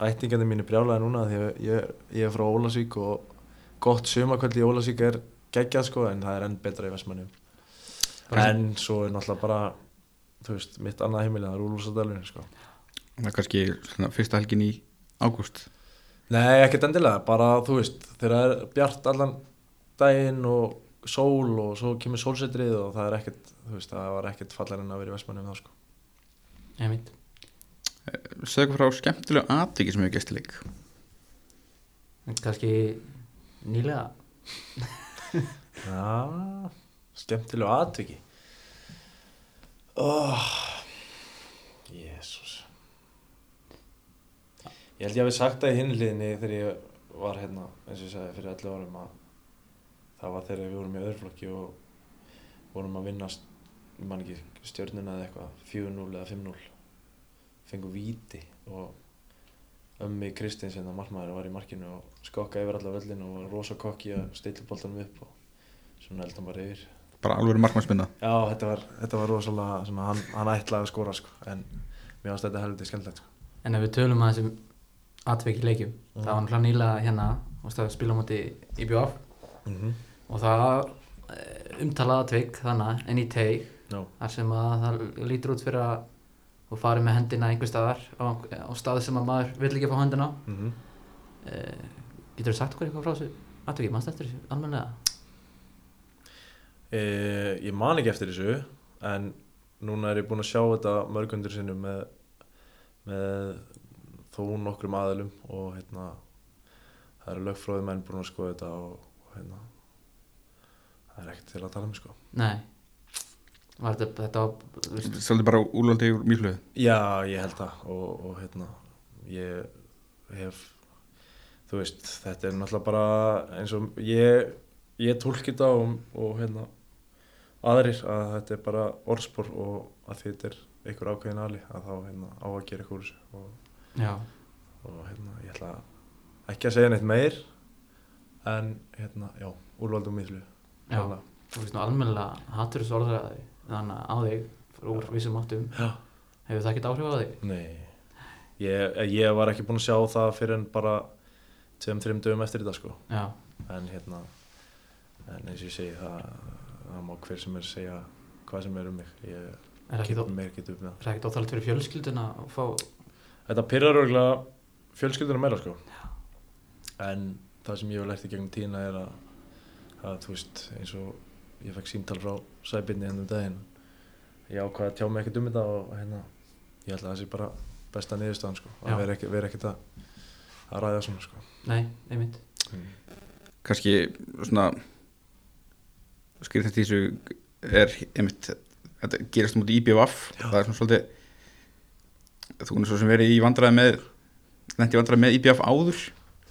ættingandi mínir brjálaði núna því að ég, ég er frá Ólasvík og gott sumakvöldi í Ólasvík er geggjað sko en það er enn betra í Vestmanni Bara- en svo er náttúrulega bara þú veist, mitt annað heimili það er Úlfúsadalurinn sko. Það er kannski svona, fyrsta helgin í ágúst Nei, ekkert endilega, bara þú veist þegar það er bjart allan daginn og sól og svo kemur sólsetrið og það er ekkert, þú veist, það var ekkert fallar en að vera í Vestmanni um það sko. Ég mynd Segðu frá skemmtilegu atviki sem hefur gestileik kannski nýlega. Já, skemmtilegu atviki. Oh, Jésús Ég held ég hafi sagt það í hinliðinni þegar ég var hérna, eins og ég sagði fyrir 11 árum að það var þegar við vorum í öðruflokki og vorum að vinnast, ég man ekki stjörnuna eða eitthvað, 4-0 eða 5-0 fengum víti og ömmi Kristins hérna markmaður var í markinu og skokka yfir alla völlin og var rosa kokki að steila boltanum upp og svona held hann bara yfir. Bara alveg markmannsmynda Já, þetta var, þetta var rosalega svona, hann, hann ætlaði að skora sko, en mér finnst þetta heldur skemmtilegt sko. en ef við tölum að þessum atveki leikjum Mhm. það var náttúrulega nýlega hérna og spila á móti í BF mm -hmm. og það eh, umtalað atvik þannig en í teig Já, þar sem að það lítur út fyrir að þú farið með hendina einhver staðar á, á stað sem að maður vill ekki fá hendina mm -hmm. eh, getur þú sagt okkur eitthvað frá þessu atviki, mannst eftir þessu almennilega e, Ég man ekki eftir þessu en núna er ég búinn að sjá þetta mörgundur sinnum með, með þó nokkrum aðilum og hérna það eru lögfróði menn búinn að skoða þetta og, og hérna það er ekkert til að tala um sko. Nei. Var þetta, þetta Svolítið bara úlvaldi úr mýflöðu Já, ég held það og, og hérna ég hef þú veist, þetta er náttúrulega bara eins og ég ég tólki þetta og, og hérna aðrir að þetta er bara orðspor og að þetta er einhver ákveðin ali að þá hérna á að gera eitthvað úr þessu og, já, og hérna ég ætla ekki að segja neitt meir en hérna, já, úrvaldum miðlu já. Þú veist nú almennilega hattur þessu orðræði þannig á þig úr vissum áttum. Já, hefur það ekkert áhrif á þig? nei. Ég, ég var ekki búinn að sjá það fyrir en bara tveim, þreim dögum eftir þetta sko. Já, en hérna en eins og ég segi það, það má hver sem er segja hvað sem er um mig. Ég er ekki, mér ekki upp með það. er það ekki óþálega fyrir fjölskylduna að fá þetta pyrrar örgulega fjölskylduna meira sko. En það sem ég hef lært í gegnum tíðina er að, að þú veist eins og ég fekk símtal frá sæbyrni hennum daginn. Ég ákvaði að tjá mig ekkert um þetta og hérna ég held að það sé bara besta niðurstaðan sko að vera ekki- vera ekkert að, að ræða svona sko. Nei, einmitt. Kannski svona skrið þetta í þessu er einmitt, þetta gerast mútið í IBVF það er svona svolítið þú er svo sem verið í vandræði með lendi í vandræði með IBVF áður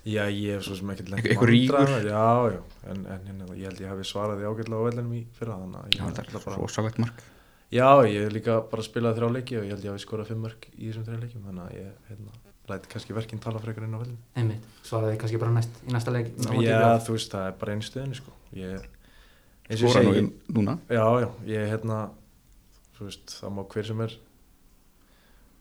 Já, ég hef svo sem ekkert rígur? vandræðum. Já, já, en, en hérna, ég held ég hafi svarað því ágætlega á vellinum í fyrra þannig að ég er bara rosalegt mark Já, ég hef líka bara spilað þrjá leiki og ég held ég hafi skorað fimm mörg í þessum þrjá leikjum þannig að ég, hérna, læti kannski verkinn tala frekar inn á vellinu einmitt, svaraði kannski bara næst, í næsta leik Já, BF. þú veist, það er bara einu stöðinu sko ég, eins og ég Skora nú núna Já, já, ég, hérna þú veist, það má hver sem er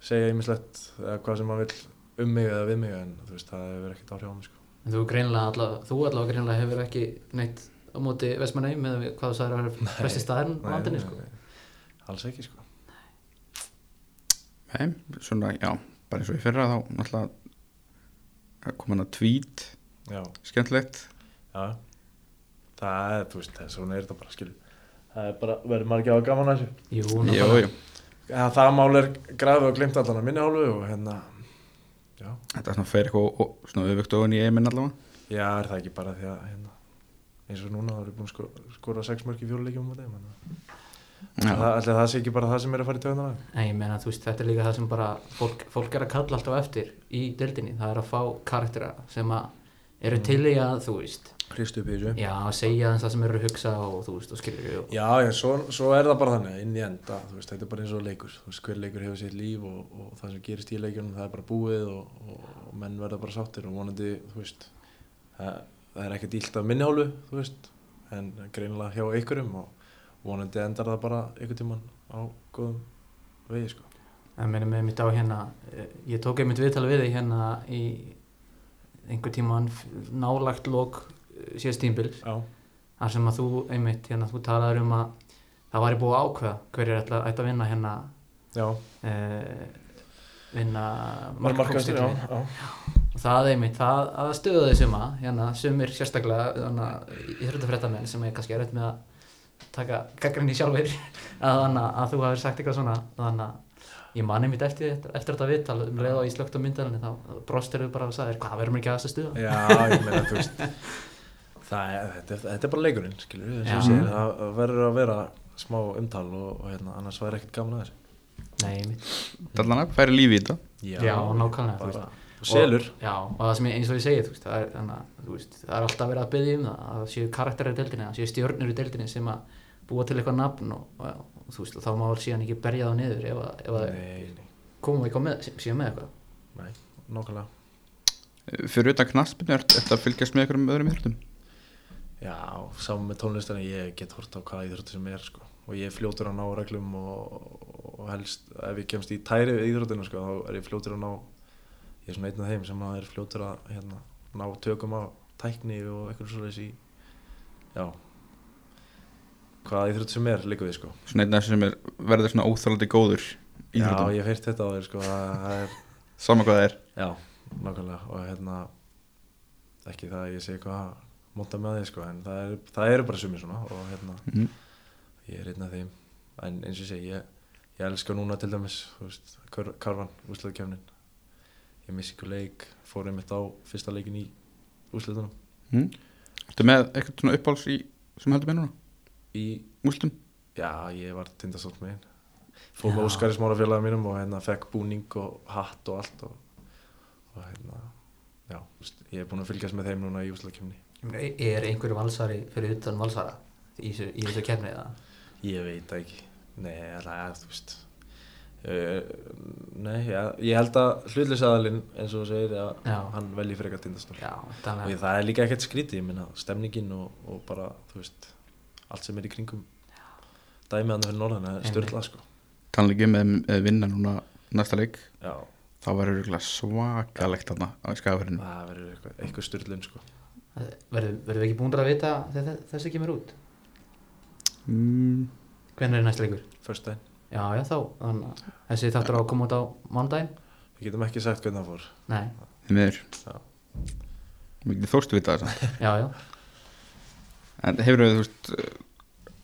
segja ýmislegt eða hvað sem maður vill um mig eða við mig en veist, það hefur ekkert áhrif á mig sko. En þú greinilega allavega, þú allavega greinilega hefur ekki neitt á móti Vestmanni með hvað þú sagðir að vera besti staðurinn á Nei, landinni nei, sko. nei, Alls ekki sko. Nei, svona, já, bara eins og í fyrra þá náttúrulega kom hann að tweet. Já, skemmtilegt. Já. Það er, þú veist, það er svona er þetta bara skilur. Það er bara, verður maður ekki að hafa gaman að þessu? Jú, jú. Ja, það mál er grafið og glimt allan að minni hálfu og hérna já, Þetta er svona fer eitthvað og, svona öfugt ofan í eimin allavega. Já, er það ekki bara því að hérna, eins og núna það eru búin að skora, skora sex mörg í þeim Já, það, ætli það sé ekki bara það sem er að fara í töðunar Nei, ég meina, þú veist, þetta er líka það sem bara fólk, fólk er að kalla alltaf eftir í deildinni, það er að fá karaktera sem að eru til í að, þú veist Kristu upp í þessu. já, segja það sem eru að hugsa og þú veist, og skilur og, Já, já, svo, svo er það bara þannig inn í enda, veist, þetta er bara eins og leikur. Þú veist, hver leikur hefur sitt líf og, og það sem gerist í leikjunum, það er bara búið og, og, menn verða bara sáttir og vonandi, þú veist það, það er ekkert ílt af minni hálfu, þú veist en greinilega hjá einhverjum og vonandi endar það bara einhvern tíman á góðum vegi, sko. En meina með mitt á hérna eh, ég tók einmitt viðtala við þig hérna í einhver tíman nálagt lók síðast tímbils þar sem að þú einmitt hérna, þú talaður um að það væri búið ákveða hverjir ætla að vinna hérna eh, vinna já og það einmitt, það að stöða þau suma hérna, sumir sérstaklega þannig, í þrjóttafréttamenn sem er kannski erfitt með að taka gaggrinni sjálfur að, þannig, að þú hafir sagt eitthvað svona þannig að ég man einmitt eftir, eftir þetta viðtal um leið og ég slögt á myndalinni þá brostir þau bara og sagðir hvað verðum ekki að þess að stuða Já, ég meina, þú veist það er, þetta, er- þetta er bara leikurinn, skilur Já. segir, það verður að vera smá umtal og, og hérna, annars væri ekkert gaman að þessu. Nei, einmitt, allan að færi lífi í þetta. Já, nákvæmlega veist. og selur. Og, já, og það sem ég, eins og ég segi þú veist, það, er, þú veist, það er alltaf verið að byggja um það að séu karakterar í deildinni, að séu stjörnur í deildinni sem að búa til eitthvað nafn og, og þú veist, þá má síðan ekki berja það niður ef, að- ef að Nei, nei, komum við eitthvað með, síðan með eitthvað nei, nákvæmlega Fyrir utan knaspinu, er þetta að fylgjast með einhverjum öðrum íþróttum? Já, saman með tónlistarinn, ég get hort á hvaða íþrótti sem er sko. og ég fljótur að ná reglum og, og helst ef ég kemst í tæri við íþróttinu sko, þá er ég fljótur að ná ég er svona einn af þeim sem að er fljótur að hérna, ná tökum á tækni og eitthvað já hvaða íþrótti sem er líka við sko. Svona einn af þessum sem er, verður svona óþálandi góður Já, íþróttum ég hef heyrt þetta á þér sko, er Sama hvað það er Já, nákvæmlega og hérna ekki það að ég sé eitthvað að monta með því sko, en það, er, það eru bara sumir svona og hérna mm. ég er einn af þeim en eins og ég segi, ég, ég elska núna til dæmis þú veist, kar, karvan, úsleðkjöfnin ég missi ykkur leik fór einmitt á fyrsta leikin í úsleðunum Mm. Ertu með eitthvað svona uppáls í sem heldur með núna? Í, Ústum? já, ég var tindastótt með einn fór með. Óskari smára félagum mínum og hérna fekk búning og hatt og allt og, og hérna já, ég er búinn að fylgjast með þeim núna í úsleðkjöfni Ég meina, er einhver valsari fyrir utan valsara í í þessu kefni eða Ég veit það ekki Nei, alltaf, þú veist uh, Nei, ja, ég held að hlutlisaðalinn eins og þú segir að Já. hann velji frekar tindastól já, og þannig ég, það er líka ekkert skrítið, ég minna stemningin og, og bara, þú veist allt sem er í kringum dæmið hann fyrir norðan er störla sko. Kannlega ekki með með vinna núna næsta leik. Já, þá verður svakalegt þarna á skafurinn það verður eitthvað, eitthvað störlun sko. Verðum við ekki búin að vita þegar þessi kemur út? Mm. hvernig er næst leikur? First daginn, Já, já, þá, þannig að þessi þáttur á að koma út á mándaginn? við getum ekki sagt hvernig það fór. Nei, Þið miður. Já. Mikið þórstu vita þess já, já, En hefur þú veist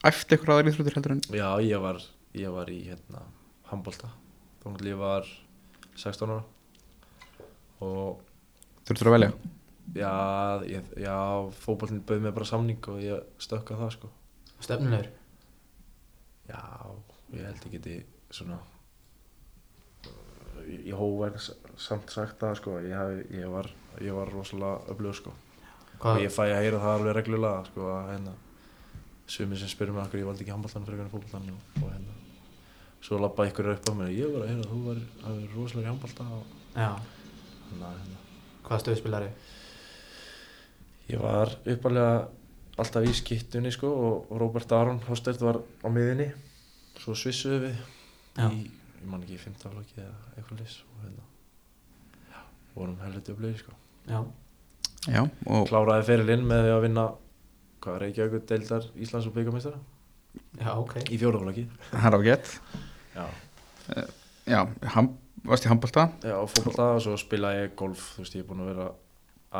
æft eitthvað aðra íþróttir heldur en Já, ég var, ég var í hérna handbolta, þá náttúrulega ég var 16 ára. Og þurftur að velja? Já, ég, já fótballin bauð mér bara samning og ég stökka það sko. Stefnulegur? Já, ég held ég geti svona uh, í hóvæn samt sagt það sko. Ég, ég, var, ég var rosalega öflugur sko Hvað, og ég fæ að heyra það alveg reglulega sko að hérna sumir sem spyrir mig okkur ég valdi ekki handballan fyrir hvernig fótballan og, og hérna svo lappa ykkur upp á mér ég var að heyra að þú var, var rosalega í handbalta og hérna, hérna hvað stöðspilari? Ég var uppalega alltaf í skittunni sko og og Robert Aron Hostert var á miðinni svo svissuðu við Já. í, ég man ekki, í fimmtaflokki eða eitthvað leys og hérna vorum helviti upplöði sko. Já, Já, og kláraði ferilinn með því að vinna hvað er ekki auðvitað deildar Íslands og byggamistara já, ok. Í fjóraflokki hann er á gett. Já, Já, ham, varst í handbalta já og fótbolta og svo spilaði ég golf. Þú veist ég er búinn að vera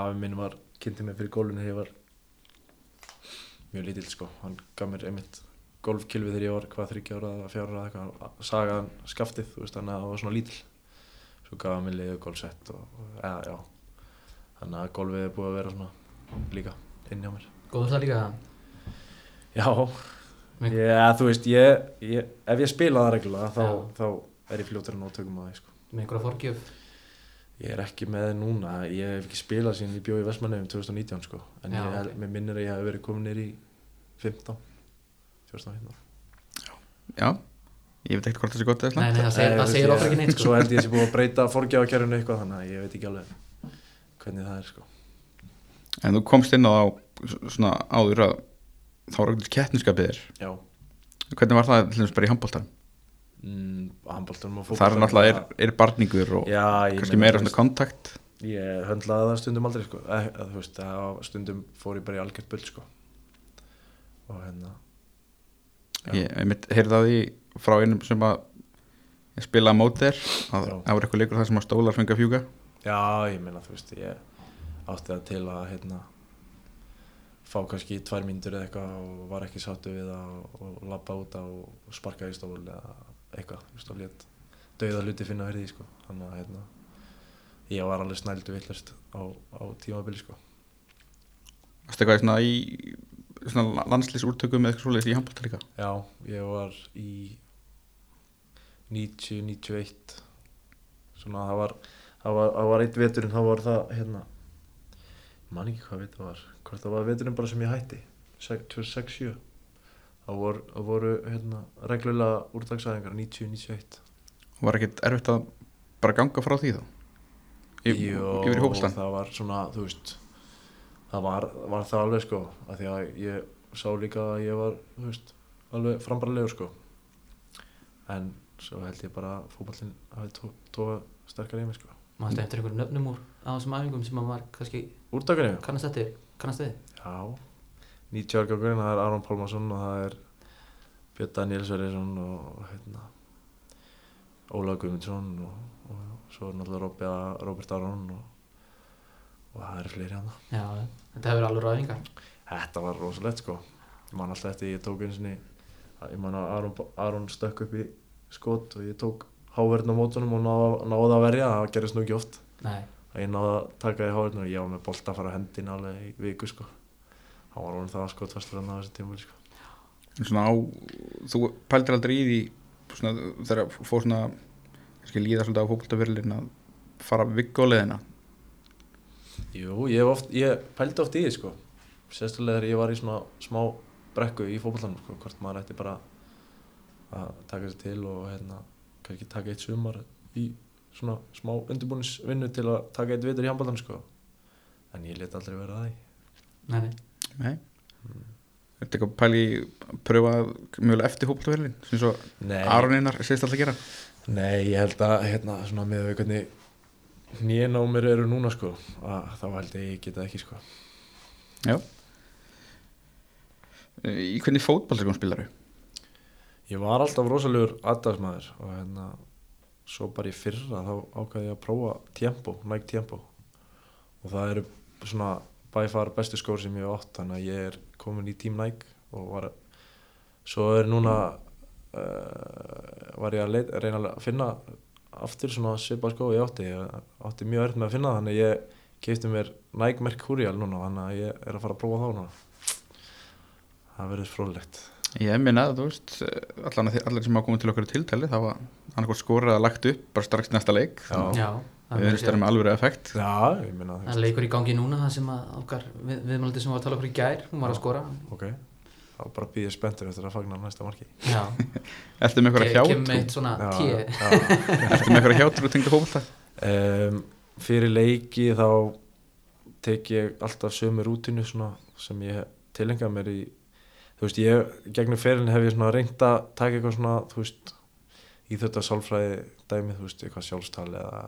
afi minn var kynnti mig fyrir golfinu þegar ég var mjög lítill sko. Hann gaf mér einmitt golfkilvi þegar ég var hvað þryggja ára eða fjára ára eða eitthvað. Sagaðan skaftið, þú veist, þannig að það var svona lítil svo gaf hann mér liðu golfsett og, og eða, já þannig að golfið er búið að vera svona líka inn hjá mér. Góður það líka? Já, Mig- ég, þú veist, ég, ég ef ég spila það reglulega þá, Já. þá er ég fljótur að ná tökum að það, sko. Með einhverja forgjöf? Ég er ekki með núna, ég hef ekki spilað síðan ég bjóð í Vestmannefum 2019 sko. En Já, ég, hef, ok. mér minnir að ég hef verið komin nýr í 15 14, 15 Já, ég veit ekkert hvort það sé gott eða Nei, slæmt. Nei, það segir, Nei, það segir ég- okkur ekki neitt Svo sko. held ég að ég sé búið að breyta forgjáðakerfinu eitthvað þannig að ég veit ekki alveg hvernig það er sko. En þú komst inn á svona áður að þá var ekkert kettniskapið þér. Já, Hvernig var það til þess bara í handbóltan? mm, handbóltanum og Það er náttúrulega er, er barningur og Já, kannski meira svona kontakt. Ég höndlaði það stundum aldrei sko. Eh, að, þú veist, stundum fór ég bara í algjört bull sko. Og hérna. Ég, ég heyrði það í frá einum sem að ég spilaði mót þér að það var eitthvað leikur það sem að stólar fengi að fjúka Já, ég meina þú veist, ég átti það til að hérna fá kannski tvær mínútur eða eitthvað og var ekki sáttu við og labba út og sparka í stól eða eitthvað, þú veist, og létt dauða hluti finna því, sko. Þannig að hérna ég var alveg snældu villast á, á tímabili, sko. Varstu eitthvað í svona í svona landslýsúrtökum eða eitthvað svoleiðis í handbólta líka? Já, ég var í 90, 91 svona það var það var, það var eitt veturinn, þá var það hérna ég man ekki hvað vetur það var hvort það var veturinn bara sem ég hætti 2006-7 þá voru, þá voru hérna reglulega úrdagsæðingar 90, 91 og var ekkert erfitt að bara ganga frá því þá? Yfir í hópslan? það var svona, þú veist það var, var það alveg sko af því að ég sá líka að ég var þú veist, alveg frambarlegur sko. En svo held ég bara að fótballin hafi tó, tóa sterkar í mig sko Mástu eftir einhverjum nöfnum úr á þessum æfingum sem að var kannski úrdagunni? kannast eftir, kannast við? Já. 90 ára gangurinn, það er Aron Pálmarsson og það er Björn Daniel Sverjesson og hérna Óla Guðmundsson og, og svo er náttúrulega Robert, Aron og, og það eru fleiri hann Já, þetta hefur alveg ráðingar Þetta var rosalegt sko. Ég man alltaf eftir, ég tók einu sinni Ég man að Aron, Aron stökk upp í skot og ég tók háverðin á mótunum og náði, náði að verja það gerist nú ekki oft. Nei, að ég náði að taka í háverðin og ég var með bolta að fara að hendin alveg í viku sko. Hann var orðin það skotfastur að ná þessi tímul sko. En svona á, þú pældir aldrei í því svona, þegar fór svona kannski líða svolítið á fótboltaverlin að fara viggoleðina Jú, ég, hef oft, ég pældi oft í því sko. Sérstaklega þegar ég var í svona smá brekku í fótbollanum sko, hvort maður ætti bara að taka sér til og hérna, kannski taka eitt sumar í svona smá undirbúnisvinnu til að taka eitt vitur í handboltanum sko. En ég let aldrei vera að því nei, nei. Nei. Er þetta eitthvað pæli að pröfa mjögulega eftir fótboltaverlin sem svo Aroninnar segist alltaf að gera? Nei ég held að hérna, svona með hvernig nýjena á mér eru núna sko að þá held ég ég geta ekki sko. Já. Í hvernig fótboltaverlin spilar þau? Ég var alltaf rosalegur aðdagsmaður og hérna svo bara í fyrra þá ákvæði ég að prófa tempo, Nike tempo. Og það eru svona by far bestu skór sem ég hef átt þannig að ég er komin í Team Nike og var svo er núna uh, var ég að leit, reyna að finna aftur svona svipa skó ég átti. Ég átti mjög verið með að finna þannig að ég keipti mér Nike Mercurial núna þannig að ég er að fara að prófa þá núna. Það verður fróðlegt Ég minna þú veist þið- allir sem hafa komið til okkur í tiltali það var annarkvæmt skorað að lagt upp bara strax næsta leik Já. Já, það við erum stærðum með alvöru effekt Já, ég minna Það er leikur í gangi núna það sem að okkar við, viðmældi sem var að tala okkur í gær hún var að skora Ok, þá bara býð ég spenntur eftir að fagna næsta marki Já, Ertu með eitthvað kem hjátrú? með eitt svona tíu já. Ertu með eitthvað hjátrú fótbolta? um, Fyrir leiki þá tek ég alltaf sömu rútinu svona, sem ég tilengja mér í þú veist, ég, gegnum ferilin hef ég svona reynt að taka eitthvað svona, þú veist í þetta sálfræði dæmi, þú veist, eitthvað sjálfstal eða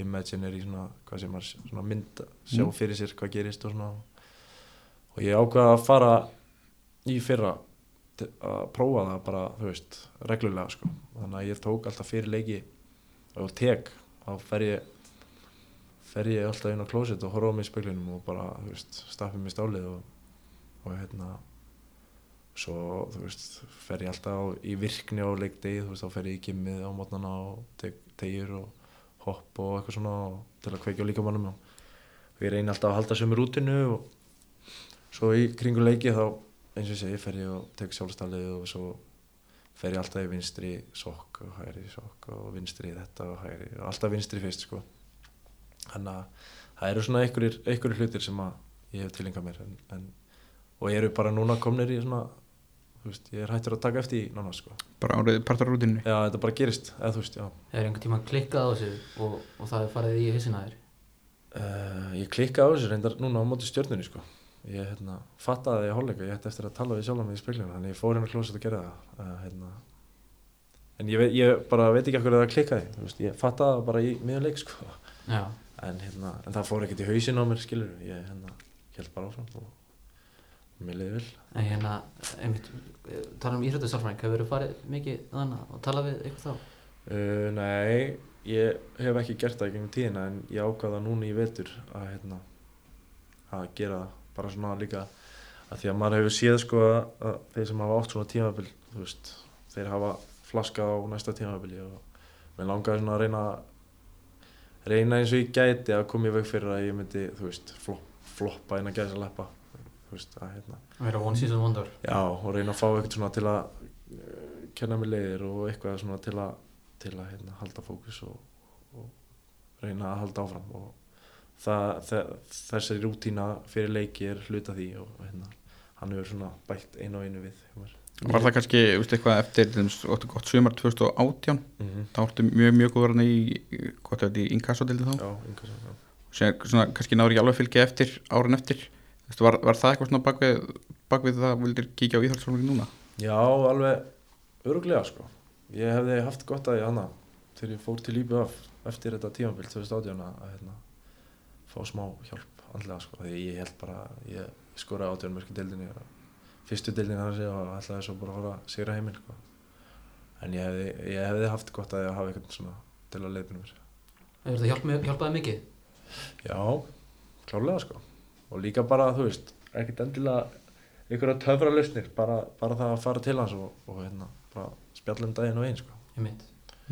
imaginary svona, hvað sem maður svona mynd sjá Mm. fyrir sér hvað gerist og svona og ég ákvaða að fara í fyrra að prófa það bara, þú veist, reglulega sko, þannig að ég tók alltaf fyrir leiki og tek, þá fer ég fer ég alltaf inn á klósett og horfa á mig í speklinum og bara, þú veist, stappið mig stálið og, og hérna svo þú veist fer ég alltaf í virkni á leikdegi þú veist þá fer ég í gimmið á mótnana og teg, tegjur og hopp og eitthvað svona til að kveikja á líkamannum og, ég reyni alltaf að halda sömu rútinu og svo í kringu leiki þá eins og ég segi fer ég og tek sjálfstælið og svo fer ég alltaf í vinstri sokk og hægri sokk og vinstri þetta og hægri og alltaf vinstri fyrst sko. Þannig að það eru svona einhverjir, hlutir sem að ég hef tilengað mér en, en, og eru bara núna komnir í svona veist, ég er hættur að taka eftir í nána sko. Bara árið partur á rútinu já, þetta bara gerist, eða þú veist, já. Hefur einhvern tíma klikkað á þessu og, og það er farið í hausina þér? uh, ég klikkaði á þessu reyndar núna á móti stjörnunni sko. Ég hérna, fattaði í hálfleika, ég ætti eftir að tala við sjálf mig í speklinu, þannig ég fór hérna klósett að gera það. Uh, hérna. en ég, ég bara veit ekki okkur að það klikkaði þú veist, ég fattaði það bara í miðan leik sko. Já, en, hérna, en það fór ekkert í hausin á mér skilur ég hérna, held bara áfram og mér leiði vel. En hérna, einmitt, tala um íhrjóttasálfræðing, hefur þú farið mikið þannig og talað við eitthvað þá? uh, nei, ég hef ekki gert það í gegnum tíðina en ég ákvaða núna í vetur að, hérna, að gera bara svona líka að því að maður hefur séð sko að, þeir sem hafa átt svona tímabil þú veist, þeir hafa flaskað á næsta tímabili og mér langaði svona að reyna reyna eins og ég gæti að koma í veg fyrir að ég myndi, þú veist, flop, floppa inn að gæsa leppa veist, að hérna. Vera one season wonder. Já, og reyna að fá eitthvað svona til að uh, kenna mig leiðir og eitthvað svona til að, til að hérna, halda fókus og, og reyna að halda áfram. Og það, það, þessi rútína fyrir leiki er hluta því og hérna, hann hefur svona bætt einu og einu við mér. var það kannski, veistu eitthvað eftir til gott sumar 2018 Mm þá ertu mjög mjög góður hann í gott að þetta í inkassodildi þá? Já, veginn, já. sem svona, kannski náður ekki alveg fylgja eftir árin eftir Veistu, var, var það eitthvað svona bakvið, bakvið það að vildir kíkja á íþjóðsfólki núna Já, alveg öruglega sko. Ég hefði haft gott að ég hana þegar ég fór til IBF eftir þetta tímabild 2018 að hérna, fá smá hjálp andlega sko. Því ég held bara, ég skoraði átjörn mörgum deildinni og fyrstu deildinni og ætlaði svo bara að fara að sigra heiminn sko. En ég hefði, ég hefði haft gott að ég hafa eitthvað svona til að leiðinu mér. Hefur það hjálp, hjálpaði mikið? Já, klárlega sko. Og líka bara, þú veist, ekkert endilega einhverja töfra lausnir, bara, bara það að fara til hans og, og hérna, bara spjalla um daginn og einn sko. Einmitt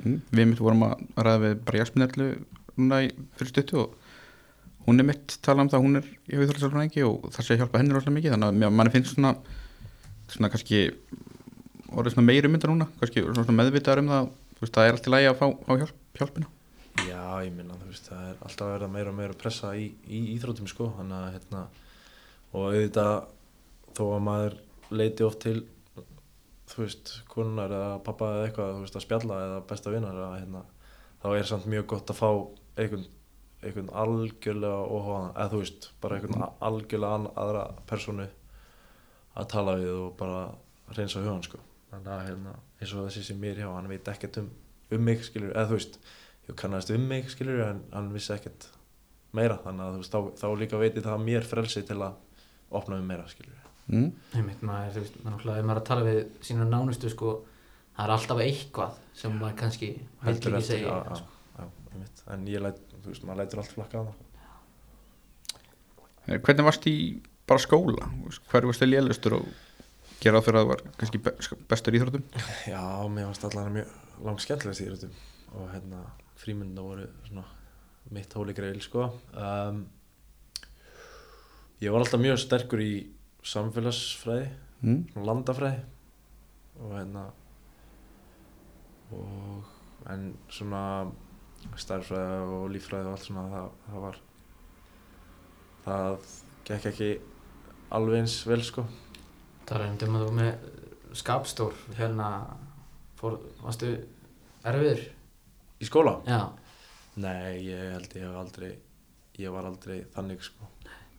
mm. við mitt vorum að ræða við bara Jasminellu núna í fyrir stuttu og hún er mitt tala um það hún er í íþjóðsfólki og það sé að hjálpa henni rosalega mikið þannig að manni finnst svona svona kannski orðið svona meiri mynda núna kannski svona meðvitaður um það þú veist, það er allt í lagi að fá, fá hjálp, hjálpina Já, ég minna, þú veist, það er alltaf að verða meira og meira pressa í, í íþróttum, sko, þannig að, hérna, og auðvitað, þó að maður leiti oft til, þú veist, konunar eða pappa eða eitthvað, þú veist, að spjalla eða besta vinnar, að, hérna, þá er samt mjög gott að fá einhvern, einhvern algjörlega óháðan, eða þú veist, bara einhvern a- algjörlega aðra personu að tala við og bara reynsa hugan, sko. Þannig að, hérna, eins og þessi sem mér hjá, hann veit ekkert um, um mig, skilur, eða þú veist, kannast um mig skilur en hann vissi ekkert meira þannig að þú veist þá, þá líka veitir það mér frelsi til að opna um meira skilur mm. Einmitt, maður, þú veist, maður náttúrulega, ef maður er að tala við sína nánustu, sko, það er alltaf eitthvað sem maður kannski heldur ekki segja, já, sko. já, einmitt. en ég læt, þú veist, maður lætur allt flakka að Eh, hvernig varst í bara skóla Þú veist, hver varst til lélustur og gera það fyrir að það var kannski be- bestur íþróttum já, mér varst allan mjög langt skemmtilegast í þér og hérna frímynda voru svona mitt hóli greil sko um, ég var alltaf mjög sterkur í samfélagsfræði mm. svona landafræði og hérna og en svona starffræði og líffræði og allt svona það, það var það gekk ekki alveg eins vel sko Það er um að þú með skapstór, hérna, fór, varstu erfiður? Í skóla? Já, Nei, ég held ég hef aldrei ég var aldrei þannig sko.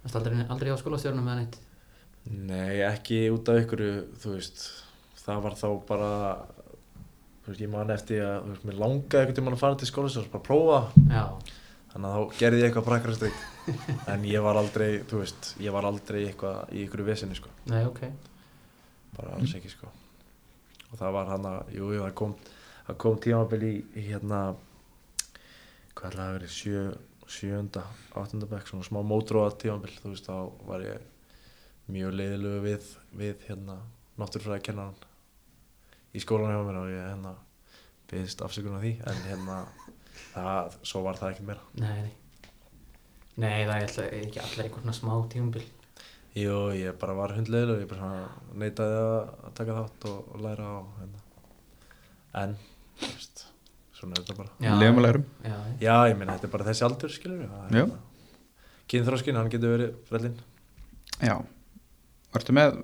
Varstu aldrei, aldrei á skólastjórnum eða neitt? Nei, ekki út af ykkur þú veist, það var þá bara þú veist, ég man eftir að þú veist, mér langaði einhvern tímann að fara til skólastjórn bara prófa. Já, þannig að þá gerði ég eitthvað prakkarastrykt en ég var aldrei, þú veist, ég var aldrei eitthvað í ykkur vesinni sko, nei, ok. bara alls ekki sko. Og það var hann að, jú, það kom það kom tímabil í, í hérna hvað ætlaði að verið sjö, sjöunda, áttunda bekk svona smá mótróa tímabil, þú veist, þá var ég mjög leiðilegu við, við hérna náttúrufræði kennaran í skólan hjá mér og ég hérna byggðist afsökunar því en hérna það, svo var það ekkert meira. Nei, nei. Það er ekki allir einhvern smá tímumbil Jú, ég bara var hundlegur og ég bara neitaði að taka þátt og, læra á hérna. en, svona er þetta bara Já. Lefum að lærum Já, Já, ég meina, þetta er bara þessi aldur, skilur Já. Kynþróskin, hann getur verið frellinn Já Vartu með,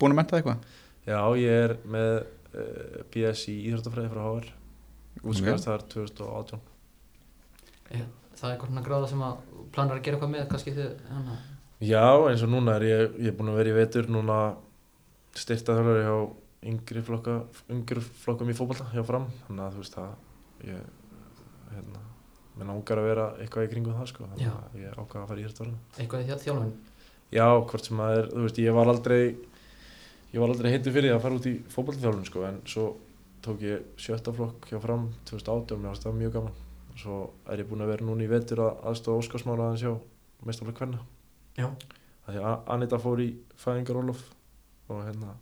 búin að menta eitthvað? Já, ég er með uh, BS í Íþróttafræði frá HR útskjáðast þar 2018 Er það er eitthvað svona gráða sem að planar að gera eitthvað með kannski þið hana. Já, eins og núna er ég, ég er búinn að vera í vetur núna styrta þjálfari hjá yngri, flokka, yngri flokkum í fótbolta hjá fram. Þannig að þú veist það ég hérna, mér langar að vera eitthvað í kringum það sko. Þannig að ég ákvað að fara í Íþróttafræði eitthvað í þjá- þjálfun Já, hvort sem að er, þú veist, ég var aldrei ég var aldrei heitur fyrir að fara út í fótballþjálfun sko, en svo tók ég sjötta flokk hjá fram 2018 og mér varst það mjög gaman. Og svo er ég búinn að vera núna í vetur að aðstofa Óskarsmála aðeins hjá meistaflega kvenna. Já. Það því að Anita fór í fæðingarólof og hérna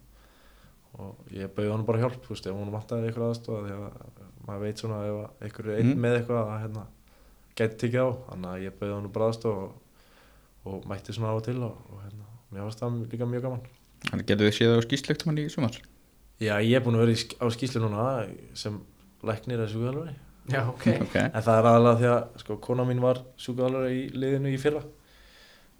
og ég bauði hann bara hjálp, þú veist, ef hún vantaði eitthvað aðstofa því að maður veit svona ef að einhver er einn Mm. með eitthvað að hérna gæti tikið á, þannig að ég bauði hann bara aðstofa og, og mætti svona á og til og, og hérna, mér varst það líka mjög gaman. Þannig getur þið séð á skýslegt mann í sumar? Já, ég er búinn að vera á skýslu núna sem læknir eða sjúkvæðalari Já, ok. Ok. En það er aðalega því að sko, kona mín var sjúkvæðalari í liðinu í fyrra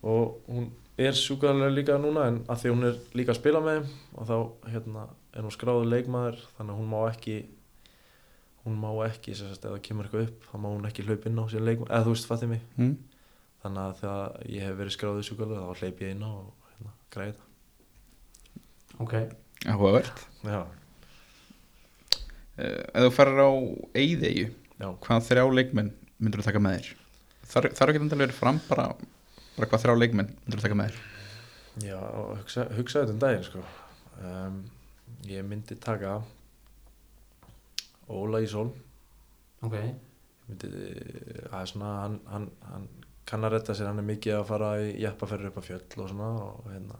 og hún er sjúkvæðalari líka núna en að því hún er líka að spila með þeim og þá hérna, er hún skráður leikmaður þannig að hún má ekki hún má ekki, sem sagt, ef það kemur eitthvað upp þá má hún ekki hlaupa inn á sér leikmaður eða þú veist, fatið mig mm. þannig að þegar ég hef verið skráður sjúkvæðalari þá hleyp ég inn á og hérna, græði það. Ok, Áhugavert. Já, uh, Ef þú farir á Eyðeyju já. Hvað þrjá leikmenn myndur þú taka með þér? Þar, þar ekki endalega verið fram bara, bara hvað þrjá leikmenn þú taka með þér? Já, hugsa, hugsaði þetta um daginn sko. um, Ég myndi taka Óla Ísól ok Ég myndi, það er svona hann, hann, hann kann að retta sér, hann er mikið að fara í jeppaferður upp að fjöll og svona og hérna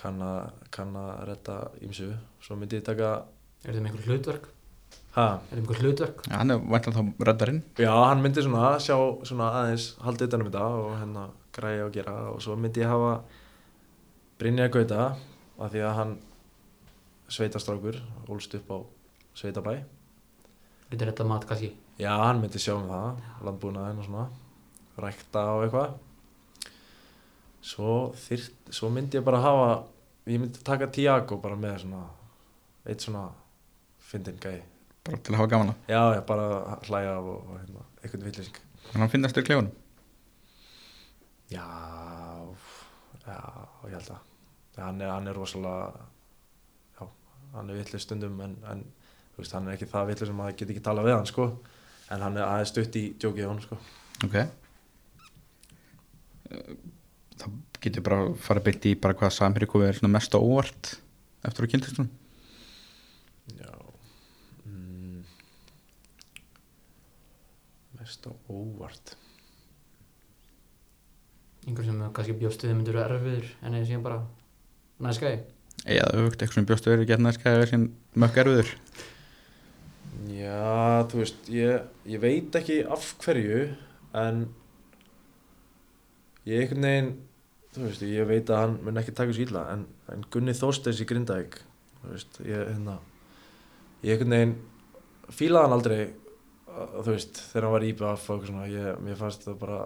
kann að, kann að retta ímsu svo myndi ég taka Er þið með einhver hlutverk? Ha, Er með einhver hlutverk? Ja, hann er væntan þá reddarinn já, hann myndi svona sjá svona aðeins haldið utan um þetta og hérna græja og gera og svo myndi ég hafa Brynja Gauta af því að hann sveitastrákur, ólst upp á sveitabæ Getur þetta mat kannski? Já, hann myndi sjá um það, landbúnaðinn og svona, rækta og eitthvað. Svo, svo myndi ég bara hafa, ég myndi taka Tiago bara með svona, eitt svona fyndin gæði. Bara til að hafa gaman að Já, já, bara hlæja af og, og hérna, einhvern vittlýsing. Þannig að hann finnast í klefunum Já, já, ég held að. Hann er, hann er rosalega, já, hann er vittlýs stundum en, en veist, hann er ekki það vittlýs sem að það geti ekki talað við hann, sko. En hann er aðeins stutt í djókið hann, sko. Ok Eh, Þá getur bara fara beint í bara hvað samherri komið er mest á óvart eftir að kynntist hún Já mm. Mest á óvart. Einhver sem kannski bjóst við myndur erfiður en eða síðan bara næskæði eða auðvitað eitthvað sem bjóstu verið gett næst eða sem mökk erfiður. Já, þú veist, ég, ég veit ekki af hverju en ég einhvern veginn þú veist, ég veit að hann mun ekki taka svo illa en, en Gunni Þorsteins í Grindavík þú veist, ég hérna ég einhvern veginn fílaði hann aldrei að, þú veist, þegar hann var í IBF og eitthvað svona, ég, mér fannst það bara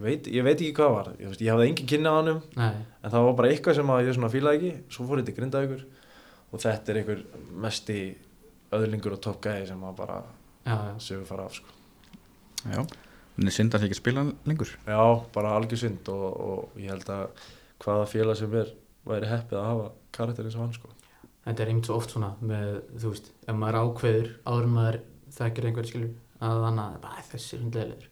ég veit, ég veit ekki hvað var. Ég, veist, ég hafði engin kynni á hannum Nei, en það var bara eitthvað sem að ég svona fílaði ekki. Svo fór ég til Grindavíkur og þetta er einhver mesti öðlingur og topp gæði sem að bara já, já. sögur fara af sko. Já, en er synd að það ekki spila lengur? Já, bara algjör synd og, og ég held að hvaða félag sem er væri heppið að hafa karakter eins og hann sko. Þetta er einmitt svo oft svona með, þú veist, ef maður ákveður áður en maður þekkir einhver skilur að þannig að bara, "Æ, þessi er hundlegilegur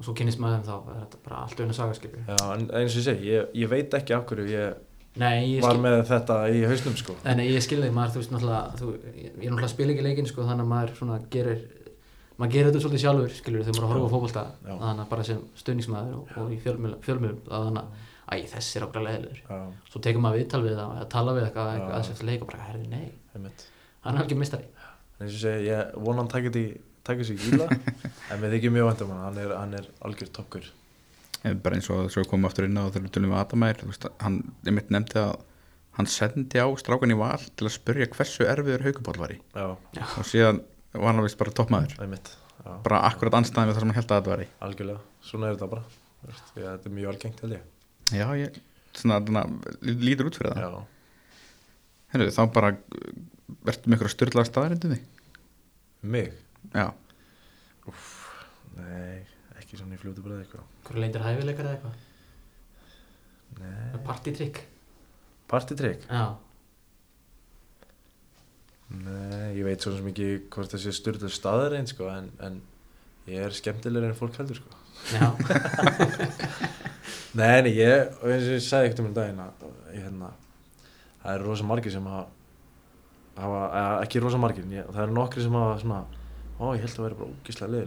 og svo kynnist maður þeim þá er þetta bara allt öðna saga skilur já, en eins og ég segi, ég, ég veit ekki af hverju ég Nei, ég var skil, með þetta í hausnum sko. en ég skil þig, maður, þú veist, náttúrulega þú, ég er náttúrulega að spila ekki leikinn sko, þannig að maður svona gerir maður gerir þetta svolítið sjálfur, skilur, þegar maður að horfa Já. þannig að bara sem stöðningsmaður og, og í fjölmjöl, fjölmjöl þannig að æ, þessi er okkur leðilegur já, svo tekur maður viðtal við það eða tala við eitthvað, eitthvað Já. aðeins eftir leik og bara, herri, er eins og segi, ég vona hann takir því takir sig íla, en mér þykir mjög vænt um hann er, hann er algjör toppgur Eh, bara eins og svo komum við aftur inn á þegar við tölum við Adamær þú veist, hann einmitt nefndi að hann sendi á strákan í val til að spurja hversu erfiður haugubál var í. Já, og síðan var hann vist bara toppmaður einmitt já, bara akkurat anstæðan við það sem hann held að þetta var í algjörlega, svona er þetta bara. Þú veist, ég, þetta er mjög algengt held ég. Já, ég, svona, svona lítur út fyrir það. Já, Heru, þá bara verður með ykkur að styrla staðarindu því mig, já, nei ekki svona í fljótu bræði eitthvað. Hverju leindir hæfileikar eða eitthvað, nei, partytrykk partytrygg já, nei, ég veit svona sem ekki hvort þessi styrla staðar einn sko, en, en ég er skemmtilegur en fólk heldur sko. Já, Nei, nei, ég, og eins og ég sagði ekkert um daginn að ég, hérna, það eru rosa margir sem hafa, ekki rosa margir, ég, það eru nokkri sem hafa svona, ó, ég held að vera bara ógíslega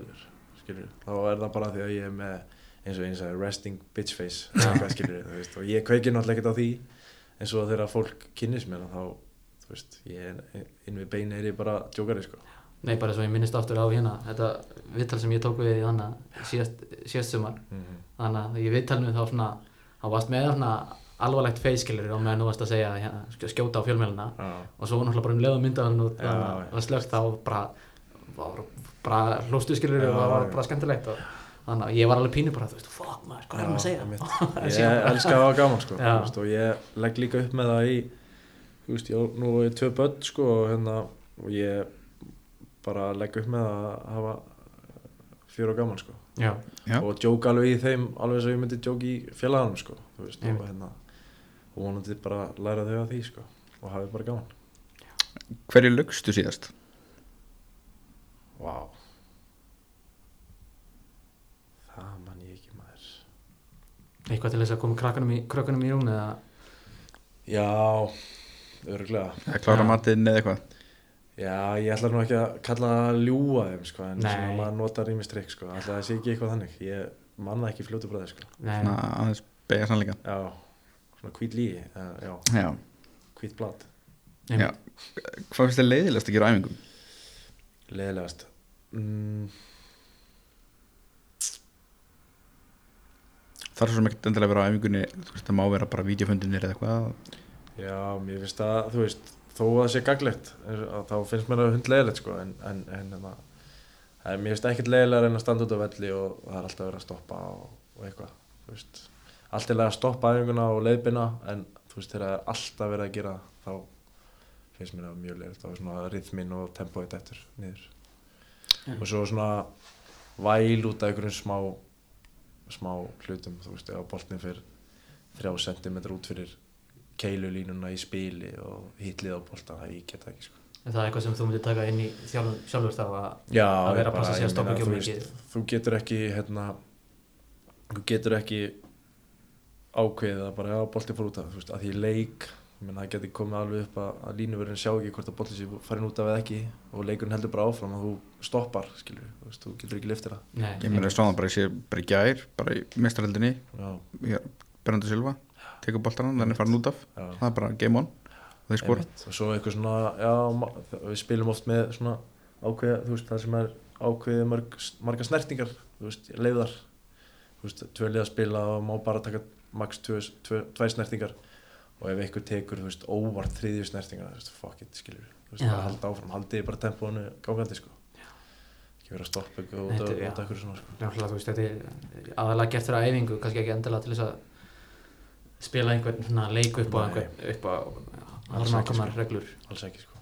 skilur, þá er það bara því að ég er með, eins og eins og resting bitch face, skilur, veist, og ég kveiki náttúrulega ekkert á því, eins og þegar fólk kynnist mér, þá, þú veist, ég inn við beini er ég bara djókari, sko. nei, bara svo ég minnist aftur á hérna þetta viðtal sem ég tók við í þannig síðast, síðast sumar. Mm þannig að í viðtalinu þá svona þá varst með svona alvarlegt feiskilur og meðan þú varst að segja hérna, sk- skjóta á fjölmjöluna og svo náttúrulega bara um leiðum myndaðan og það slögt þá bara, bara, bara hlóstu skilur og það var bara skemmtilegt og þannig að ég var alveg pínu bara, þú veist, fuck maður, hvað er hann að segja? Það ég elska að hafa gaman sko, veist, og ég legg líka upp með það í þú veist, ég á nú er tvö börn sko, og, hérna, og ég bara legg upp með að hafa fjör og gaman sko. Já, Já. og djóka alveg í þeim alveg eins og ég myndi djóka í félaganum sko, þú veist, og, hérna, og vonandi bara læra þau að því sko, og hafi bara gaman. Hverju lögstu síðast? Vá. Það man ég ekki maður. Eitthvað til þess að koma krökkunum í, krökkunum í rúm eða? Já, örgulega eða klára matinn eða eitthvað? Já, ég ætla nú ekki að kalla það að ljúga þeim, sko, en Nei. svona maður notar rými strikk, sko, ætla það sé ekki eitthvað þannig, ég manna ekki fljótu bræði, sko. Nei, svona aðeins beigja sannleika Já, svona hvít lígi, hvít blad, hvað finnst þið leiðilegast að gera æfingum? leðilegast. Mm, það er svo mikið endilega að vera á æfingunni þú veist, það má vera bara vídeofundinir eða eitthvað. Já, mér finnst það, þú veist, þó að það sé gaglegt, þá finnst mér það hundleðilegt, sko, en, en, en, en það, mér finnst ekkert leðilegar en að standa út á velli og það er alltaf verið að stoppa og, og eitthvað, þú veist, allt er lega að stoppa æfinguna og leiðbina, en þú veist, þegar það er alltaf verið að gera þá finnst mér það mjög leiðilegt, er svona rithmin og tempóið eftir niður. Já. og svo svona væl út af einhverjum smá smá hlutum, þú veist, ef boltin fyrir þrjá sentimetra út fyrir keilulínuna í spili og hitlið á boltan, það ég geta ekki sko. Er það eitthvað sem þú myndir taka inn í sjálfur, sjálfur þá að Já, Að vera að passa sig að stoppa ekki þú mikið. Þú getur ekki, hérna þú getur ekki ákveðið að bara, já, boltin fór út af, þú veist, að því leik ég meina, það getur komið alveg upp að, að línuverðin sjá ekki hvort að boltin sé farin út af eða ekki og leikurinn heldur bara áfram og þú stoppar, skilur, þú veist, þú getur ekki liftir það. Nei, ég meina svo bara ég sé bara í gær bara í mestarhaldinni Já, Bernardo Silva tekur boltan hann, þannig farin út af. Já. Það er bara game on. Og þeir skora. Einmitt. og svo eitthvað svona já, við spilum oft með svona ákveða, þú veist, það sem er ákveðið mörg, marga snertingar, þú veist, leiðar. Þú veist, tvö liða spila og má bara taka tvö, tvær snertingar. Og ef einhver tekur, þú veist, óvart þriðju snertingar, þú veist, fuck it, skilur þú veist, bara halda áfram, haldið bara tempónu gangandi, sko. Ekki vera að stoppa eitthvað út af er- eitthvað svona, sko. Náttúrulega, þú veist, þetta er aðalega gert fyrir æfingu, kannski ekki endilega til þess að spila einhvern svona leik upp á einhvern, upp á harnákamar sko. reglur. alls ekki, sko.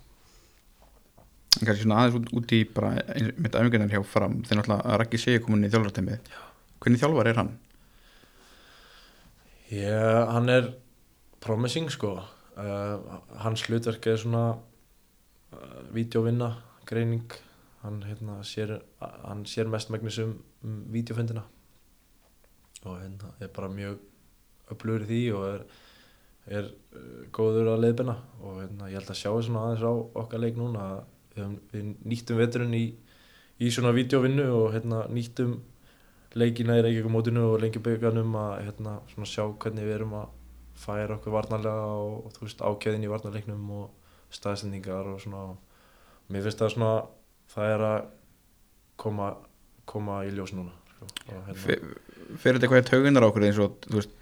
En kannski svona aðeins út, út í bara mitt æfingunar hjá fram þeir náttúrulega að Raggi sé komin í þjálfartæmið hvernig þjálfar er hann? Já, hann er promising sko. Uh, hans hlutverk er svona uh, vídeovinna, greining. Hann, hérna, sér, hann sér mest megnis um, um vídeofundina og hérna er bara mjög öflugur í því og er, er uh, góður að leiðbina og hérna, ég held að sjá svona aðeins á okkar leik núna við, við nýttum veturinn í, í svona vídeovinnu og hérna, nýttum leikina í Reykjavík mótinu og lengjuböganum að hérna, sjá hvernig við erum að færa okkur varnarlega og, og veist ákveðin í varnarleiknum og staðsendingar og svona. Mér finnst það svona það er að koma, koma í ljós núna sko. hérna, Fyrir þetta eitthvað í taugunar á okkur eins og þú veist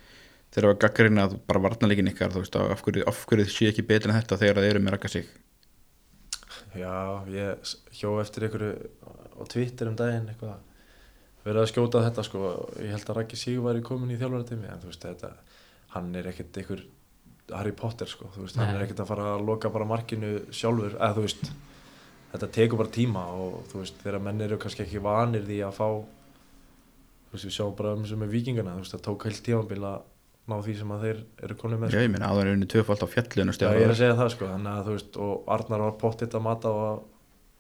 þegar það var gaggarinn að bara varnarleikin ykkar þú veist af hverju, af hverju þið sé ekki betur en þetta þegar það eru með rakka sig? Já, ég hjó eftir einhverju á Twitter um daginn eitthvað verið að skjóta þetta sko. Ég held að Raggi Sigur væri komin í þjálfaratími en þú veist þetta, hann er ekkert einhver Harry Potter sko, veist, hann er ekkert að fara að loka bara markinu sjálfur, eða þú veist þetta tekur bara tíma og þú veist þegar menn eru kannski ekki vanir því að fá þú veist, við sjáum bara um sem er vikingana, þú veist, það tók heilt tímabil að ná því sem að þeir eru konið með Já, ég meina áður er unni tvöfald á fjallinu Já, ég er að segja það sko, þannig að þú veist og Arnar var pottitt að mata á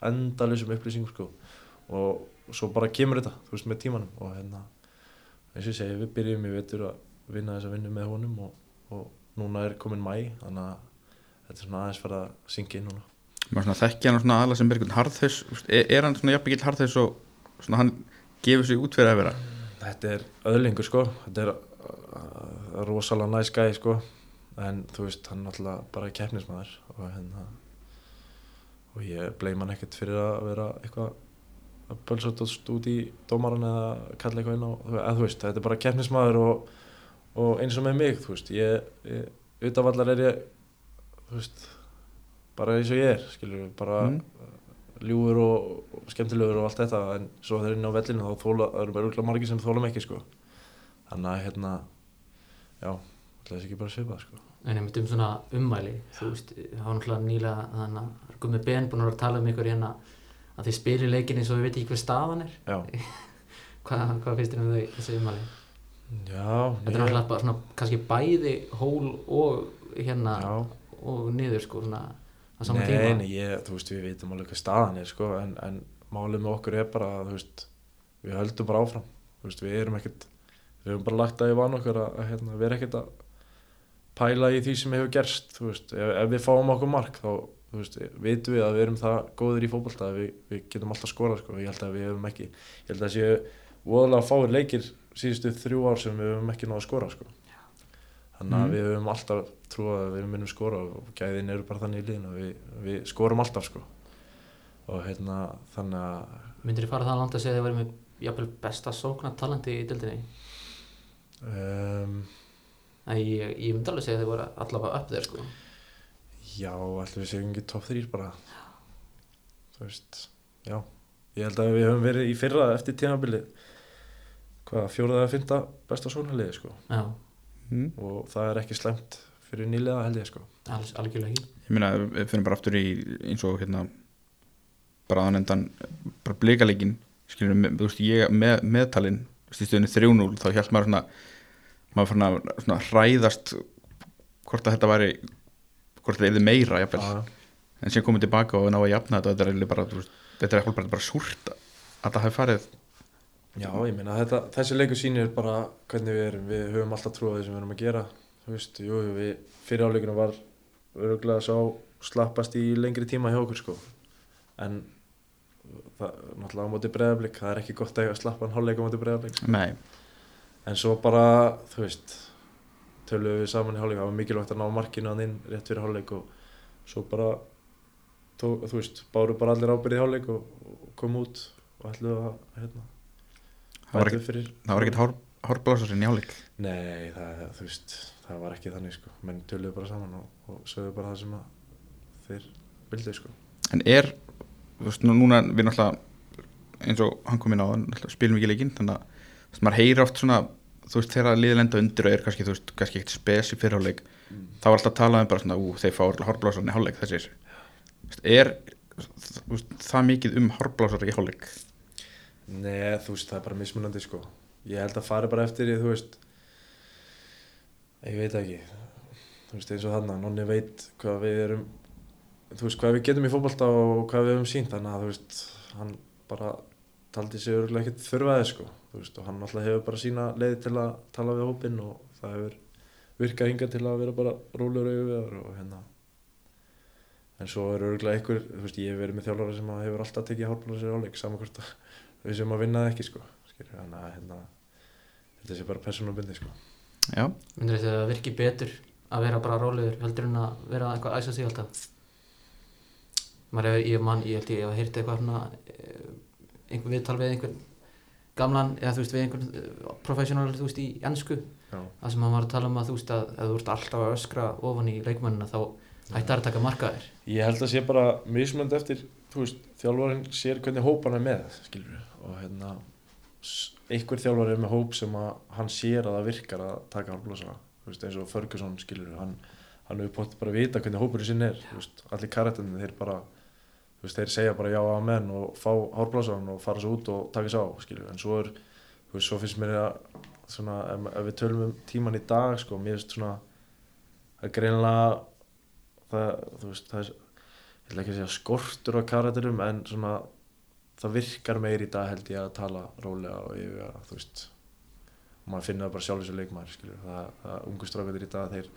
endalusum upplýsingum sko. Og svo bara kemur þetta, þú veist, með tímanum. Og hérna, eins og ég segi, við byrjum í vetur að vinna þessa vinnu með honum og, og núna er komin mæ þannig að þetta er svona aðeins fara að syngja inn núna. Maður svona þekki hann svona aðla sem er einhvern veist, er, er hann svona jafn mikill harðhaus og svona hann gefur sig út fyrir að vera? Þetta er öðlingur sko, þetta er uh, rosalega næs gæði sko. En þú veist, hann er náttúrulega bara keppnismæður og hérna og ég bleim hann ekkert fyrir að vera eitthvað að bölsast út í dómaran eða kalla eitthvað inn á eða þú veist, þetta er bara keppnismæður og, og eins og með mig, þú veist ég, ég utanvallar er ég þú veist bara eins og ég er, skilur bara Mm. ljúfur og, og skemmtilegur og allt þetta en svo þeir inn á vellinu þá þóla, það eru bara örgulega margir sem þólum ekki sko. Þannig að hérna já, það er ekki bara svipað sko. En einmitt um svona ummæli, þú veist, það var náttúrulega nýlega þannig að Gummi Ben búin að vera að tala um ykkur hérna að þið spilir leikin eins og við veit ekki hver staðan er. Hvað, hvað finnst þér um þau, þessi ummæli? já Þetta er náttúrulega bara svona kannski bæði hól og hérna já, og niður sko svona á sama nei, tíma. nei, ég, þú veist, við veitum alveg hvað staðan er sko en, en málið með okkur er bara að, þú veist, við höldum bara áfram þú veist, við erum ekkert við höfum bara lagt að í van okkur að, að hérna, við erum ekkert að pæla í því sem hefur gerst þú veist, ef, ef við fáum okkur mark þá þú veist, vitum við að við erum það góðir í fótbolta að við, við getum alltaf skorað sko, ég held að við hefum ekki ég held að það séu voðalega fáir leikir síðustu þrjú ár sem við höfum ekki náða að skora sko. þannig að Mhm. við höfum alltaf trúið að við munum skora og gæðin eru bara þannig í liðinu við, við skorum alltaf sko. og hérna þannig að Myndir þið fara það langt að segja að þið með jafnvel besta sóknar talandi í dildinni? um, Æ, ég, ég myndi alveg segja að þið voru allavega upp þér sko. Já, ætlum við segjum ekki top 3 bara þú veist, já ég held að við höfum verið í fyrra eftir tímabilið hvað, fjóraða eða fynda besta sóknarliði sko. Já, mm. og það er ekki slemt fyrir nýlega held ég sko. alls, algjörlega ekki. ég meina við finnum bara aftur í eins og hérna bara aðan endan bara blikaleikin skilur með, þú veist ég með, meðtalinn stöðunni 3-0 þá hjælt maður svona maður fann að svona hræðast hvort að þetta væri hvort það erði meira jafnvel. Já, en sem komið tilbaka og ná að jafna þetta þetta er bara, þetta er bara, bara súrt að það hafi farið. Já, ég meina þetta, þessi leikur sýnir bara hvernig við erum, við höfum alltaf trú á því sem við erum að gera, þú veist, jú, við fyrir áleikunum var öruglega sá slappast í lengri tíma hjá okkur sko, en það, náttúrulega á móti breyðablík, það er ekki gott að eiga slappan hálfleik á móti breyðablík, nei, en svo bara, þú veist, töluðum við saman í hálfleik, það var mikilvægt að ná markinu að inn rétt fyrir hálfleik og svo bara, tó, þú veist, báru bara allir ábyrðið í hálfleik og, og kom út og ætluðu að, hérna, upp fyrir það var ekkert hár, hárblásarinn í áleik Nei, það, þú veist, það var ekki þannig sko, menn töluðu bara saman og, og sögðu bara það sem að þeir vildu sko. en er, þú veist, nú, núna við náttúrulega eins og hann kom inn á spilum ekki leikinn þannig að maður heyrir oft svona þú veist, þegar liðið lenda undir og er kannski, þú veist, kannski ekkert spes í fyrirháleik þá er alltaf að tala um bara svona, ú, þeir fá hárblásarinn í hálfleik þessir. Er veist, það mikið um hárblásar í hálfleik? Nei, þú veist, það er bara mismunandi sko. Ég held að fari bara eftir því, þú veist, ég veit ekki, þú veist, eins og þannig, nonni veit hvað við erum, þú veist, hvað við getum í fótbolta og hvað við hefum sínt, þannig að, þú veist, hann bara taldi sig örgulega ekkert þurfaði sko, veist, og hann alltaf hefur bara sína leiði til að tala við hópinn og það hefur virkað hingað til að vera bara við þar og hérna, en svo er örgulega einhver, þú veist, ég hef verið með þjálfara sem að hefur alltaf tekið hálfbláðsir áleik, saman hvort að við sem að vinna það ekki sko skilur, að hérna, þetta sé bara persónubundi sko. Já, myndir þetta að virki betur að vera bara rólegur heldur en að vera eitthvað að æsa sig alltaf? Maður hefur, ég mann, ég held ég hef heyrt eitthvað svona eh, einhver viðtal við einhvern gamlan, eða þú veist við einhvern eh, professional, þú veist, í ennsku það sem hann var að tala um að þú veist að ef þú ert alltaf að öskra ofan í leikmennina þá hættar að taka marka þér. Ég held að sé bara mismönd eftir, þú veist, þjálfarinn sér hvernig hóp hann er með, skilur við, og hérna, einhver þjálfari er með hóp sem að hann sér að það virkar að taka hálfblósa, þú veist, eins og Ferguson, skilur við, hann, hann hefur bótt bara að vita hvernig hópurinn sinn er, þú veist, allir karættinni, þeir bara, veist, þeir segja bara já að menn og fá hálfblósan og fara svo út og taka svo á, skilur en svo er, þú veist, svo finnst mér að, svona, ef, ef við tölum um tíman í dag, sko, mér finnst svona, það er greinilega, það, þú veist, það er, ég ætla ekki að segja skortur á karakterum en svona það virkar meir í dag held ég að tala rólega og yfir að þú veist og maður finnir það bara sjálf þessu leikmaður skilur það, það ungu strákandir í dag þeir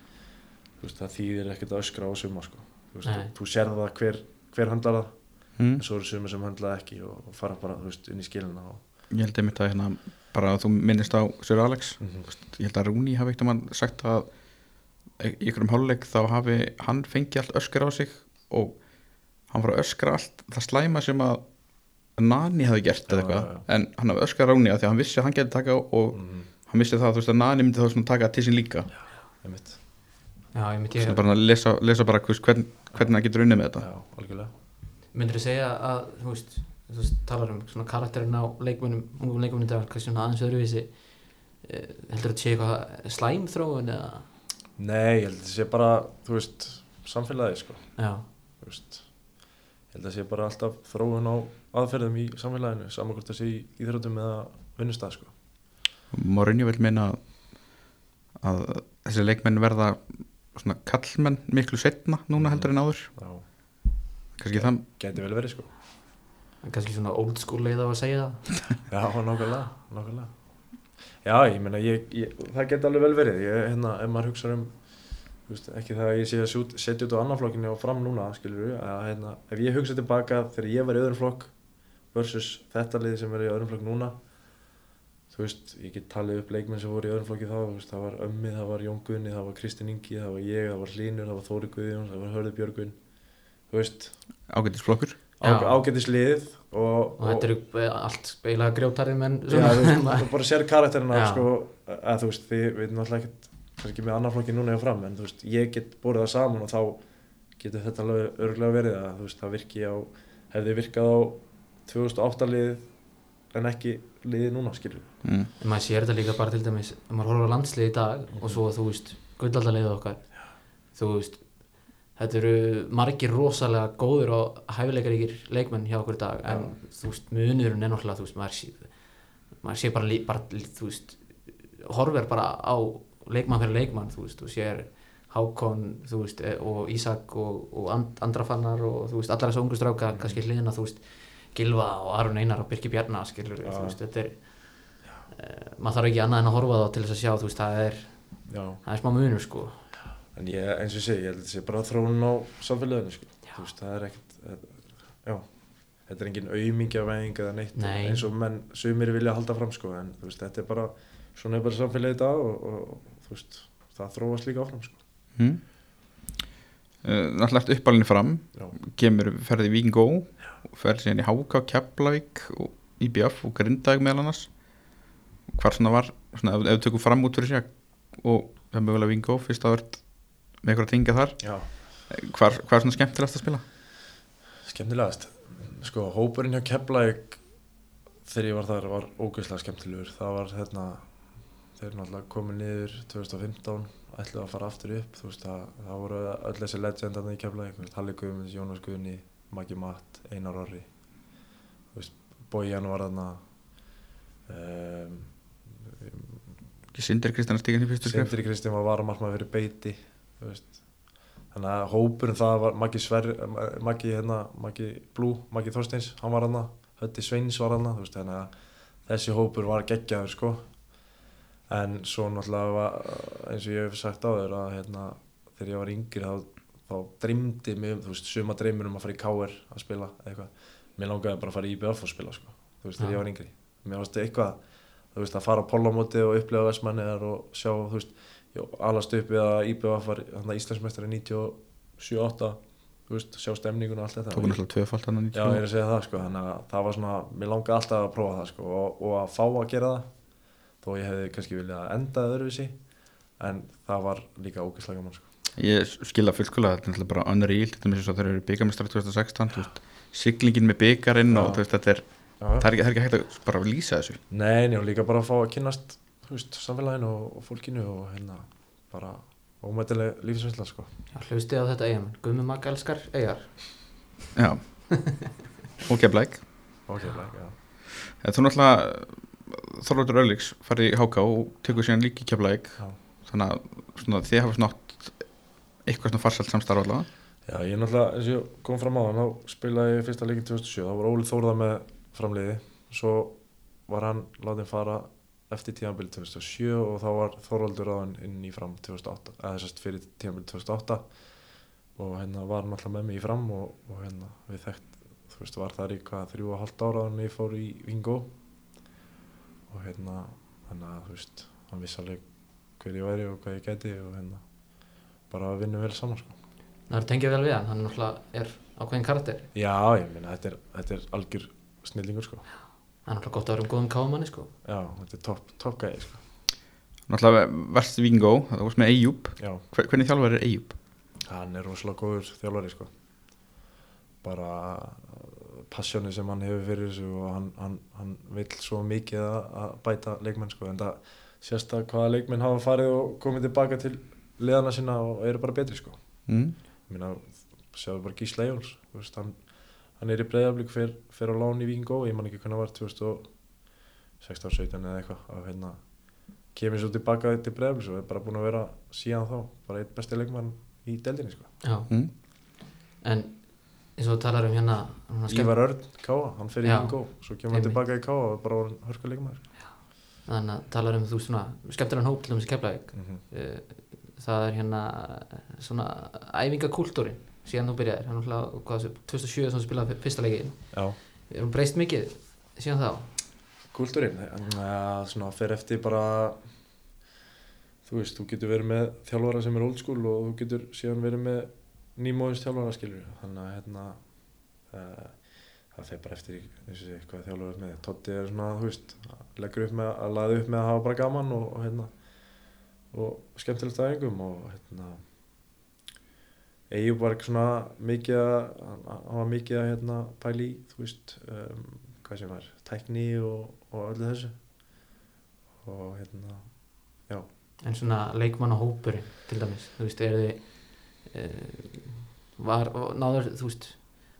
veist það þýðir ekkert að öskra á suma sko. Þú þú sér það hver, hver handlar það mm. en svo eru suma sem handla ekki og, fara bara veist inn í skilina og ég held einmitt að hérna bara að þú minnist á Sir Alex Mhm. ég held að Rúni hafi eitt um hann sagt að í ykkur um háluleik þá hafi hann fengið allt öskra á sig og hann var að öskra allt það slæma sem að Nani hafi gert eða eitthvað já, já. en hann hafi öskra Rúni að því að hann vissi að hann geti taka og mm, hann vissi það að veist að Nani myndi þá taka til sín líka ég myndi Ég bara að lesa, lesa bara hvers, hvern, hvernig hann getur unnið með þetta. Já, algjörlega. Myndir þú segja að þú veist, þú veist talar um svona karakterinn á leikmennum ungum leikmennum í dag, kannski svona aðeins öðruvísi eh, heldur þetta sé eitthvað slæmþróun eða? Nei, ég held að það sé bara þú veist samfélagi sko. Já, þú veist ég held að sé bara alltaf þróun á aðferðum í samfélaginu saman hvort það sé í íþróttum eða vinnustað sko. Mourinho vil meina að, að þessi leikmenn verða svona kallmenn miklu setna núna Mhm. heldur en áður kannski það geti vel verið sko. kannski svona old school leið á að segja það Já, nákvæmlega, nákvæmlega. Já, ég meina, ég, ég, það geti alveg vel verið. Ég, hérna, ef maður hugsa um, veist, ekki það að ég sé að setja út á annan flokkinu og fram núna, skilur við, að hérna, ef ég hugsa tilbaka þegar ég var í öðrum flokk versus þetta liði sem er í öðrum flokk núna, þú veist, ég get talið upp leikmenn sem voru í öðrum flokki þá, þú veist, það var Ömmi, það var Jón Gunni, það var Kristinn Ingi, það var ég, það var Hlynur, það var Þóri Guðjóns, það var Hörður Björgvin, þú veist, ágættisflokkur á, Já. ágætis lið og, og þetta eru eh, allt eiginlega grjótarið menn Já, þú bara sér karakterina sko, að þú veist, þið veit náttúrulega ekkert kannski með annar flokki núna hjá fram en þú veist, ég get borið það saman og þá getur þetta alveg örgulega verið að þú veist, það virki á, hefði virkað á 2008 liðið en ekki liðið núna, skilur mm. Maður sér þetta líka bara til dæmis maður horfður á landslið í dag og svo þú veist gullaldaliðið okkar þú veist þetta eru margir rosalega góður og hæfileikaríkir leikmenn hjá okkur í dag en þú veist munurinn er náttúrulega þú veist maður sé, maður sé bara, bara þú veist horfir bara á leikmann fyrir leikmann þú veist og sér Hákon þú veist eh, og Ísak og, og And, Andrafannar og þú veist allar þessu ungu stráka kannski hliðina þú veist Gilva og Aron Einar og Birki Bjarnar skilur Já. þú veist þetta er uh, maður þarf ekki annað en að horfa á það til þess að sjá þú veist það er, það er smá munur sko. En ég, eins og segi, ég held að þetta sé bara þróun á samfélaginu, sko. Þú veist, það er ekkert eh, já, þetta er engin auðmingjavæðing eða neitt Nei. eins og menn sumir vilja halda fram, sko en þú veist, þetta er bara, svona er bara samfélagið í dag og, og, og þú veist, það þróast líka áfram, sko. Mm. Uh, náttúrulega eftir uppalinn fram. Kemur ferði í Ferði síðan í Háka, Keflavík og IBF og Grindag meðal annars. Hvar svona var svona, ef, við tökum fram út fyrir sig og það er mögulega Víking Go fyrst að verð með eitthvað að tinga þar. Já, hvar, hvar er svona skemmtilegast að spila? skemmtilegast? Sko, hópurinn hjá Keflæk þegar ég var þar var ógeðslega skemmtilegur. Það var hérna þeir náttúrulega komið niður 2015 ætluðu að fara aftur upp. Þú veist það, það voru öll þessi legendarna í Keflæk Halli Guðmunds, Jónas Guðni Maggi Matt, Einar Orri. Bojan var þarna um, Sindri Kristján stíkinn í fyrstu skref. Sindri Kristján var varamarkmaður fyrir beiti þannig að hópurinn það var Maggi Sver Maggi hérna, Maggi Blú, Maggi Þorsteins hann var hann, Hötti Sveins var hann veist, þannig að þessi hópur var geggjaður sko. En svo náttúrulega var, eins og ég hef sagt á þér að hérna, þegar ég var yngri þá, þá dreymdi mig um, þú veist, suma dreymir um að fara í KR að spila eitthvað, mér langaði bara að fara í IBF og spila sko, þú veist, þegar ég var yngri. Mér varst eitthvað þú veist, að fara á pollamóti og upplega vestmanniðar og sjá, þú veist, já, alast upp við að IBF var hann Íslandsmeistari 97-8 þú veist, sjá stemningun og allt þetta. Tók náttúrulega tvöfald hann Já, ég er að segja það sko, þannig að það var svona, mér langaði alltaf að prófa það sko og, og að fá að gera það þó ég hefði kannski viljað að enda öðruvísi en það var líka ógeðslega gaman sko. Ég skilða fullskóla þetta er náttúrulega bara unreal þetta er þess að þeir eru byggamestrar 2016 þú veist, siglingin með byggarinn og þú veist, þetta er, það er ekki, það er ekki hægt að bara lýsa þessu. Nei, nei, og líka bara að fá að kynnast þú veist, samfélaginu og, og fólkinu og hérna bara ómætileg lífsvinsla sko. Já, hlustið á þetta eigamenn, Gummi Magga elskar eigar já. Og keflæk Ok, like, já. þú náttúrulega Þorvaldur Örlíks farið í HK og tekur síðan keflæk Já. þannig að svona, þið hafa snátt eitthvað svona farsalt samstarf allavega? Já, ég náttúrulega, eins og ég kom fram á hann, þá spilaði ég fyrsta leikin 2007, þá var Óli Þórða með framliði, svo var hann látið fara eftir tíðanbíl 2007 og þá var Þorvaldur ráðan inn í fram 2008, eða þessast fyrir tíðanbíl 2008 og hérna var hann alltaf með mig í fram og, og hérna við þekkt, þú veist, var þar í hvað þrjú og halvt ára þannig ég fór í Vingó. Og hérna, þannig að þú veist, hann vissi alveg hver ég væri og hvað ég gæti og hérna bara að vinna vel saman sko. Það er tengið vel við hann, hann er náttúrulega er ákveðin karakter Já, ég meina, þetta er, þetta er algjör snillingur, sko. Það er náttúrulega gott að vera um góðum kámanni sko Já, þetta er topp top gæði, sko. náttúrulega verst Vingó, það varst með Eyjúb Já, Hver, hvernig þjálfar er Eyjúb? hann er rosalega góður þjálfari, sko. Bara uh, passjónið sem hann hefur fyrir þessu og hann, hann, hann vill svo mikið að, að bæta leikmenn, sko. En það sést að hvaða leikmenn hafa farið og komið tilbaka til liðana sinna og eru bara betri, sko. Mm. Ég meina, sjáðu bara Gísla þú veist, hann, hann er í breyðablík fyrir, fyrir á lán í Víkingó, ég man ekki hvernig það var 2016-17 eða eitthvað, að hérna, kemur svo tilbaka til breyðablík og er bara búin að vera síðan þá, bara eitt besti leikmann í deldinni, sko. Já, Mm. en eins og þú talar um hérna hann skemmt- Ívar Örn, Káa, hann fer í. Víkingó, svo kemur hann tilbaka í Káa og er bara orðinn hörku leikmann. þannig að talar um þú svona skemmtilegan hóp til dæmis í Keflavík Mm -hmm. Eh, það er hérna svona æfingakúltúrin síðan þú byrjaðir, hann náttúrulega hvað, 2007 sem þú spilaði fyrsta leikin Já, er hún breyst mikið síðan þá? Kúltúrin, ja, svona fer eftir bara þú veist, þú getur verið með þjálfara sem er old school og þú getur síðan verið með nýmóðins þjálfara skilur þannig að hérna það, það fer bara eftir hvað þjálfara er með. Totti er svona, þú veist, leggur upp með að laði upp með að hafa bara gaman og, og hérna og skemmtilegt aðeingum og hérna Eyjúb var ekki svona mikið að hann var mikið að hérna pæli í, þú veist um, hvað sem var, tækni og, og öllu þessu. Og hérna en svona leikmannahópurinn til dæmis, þú veist, er þið e, var, náður, þú veist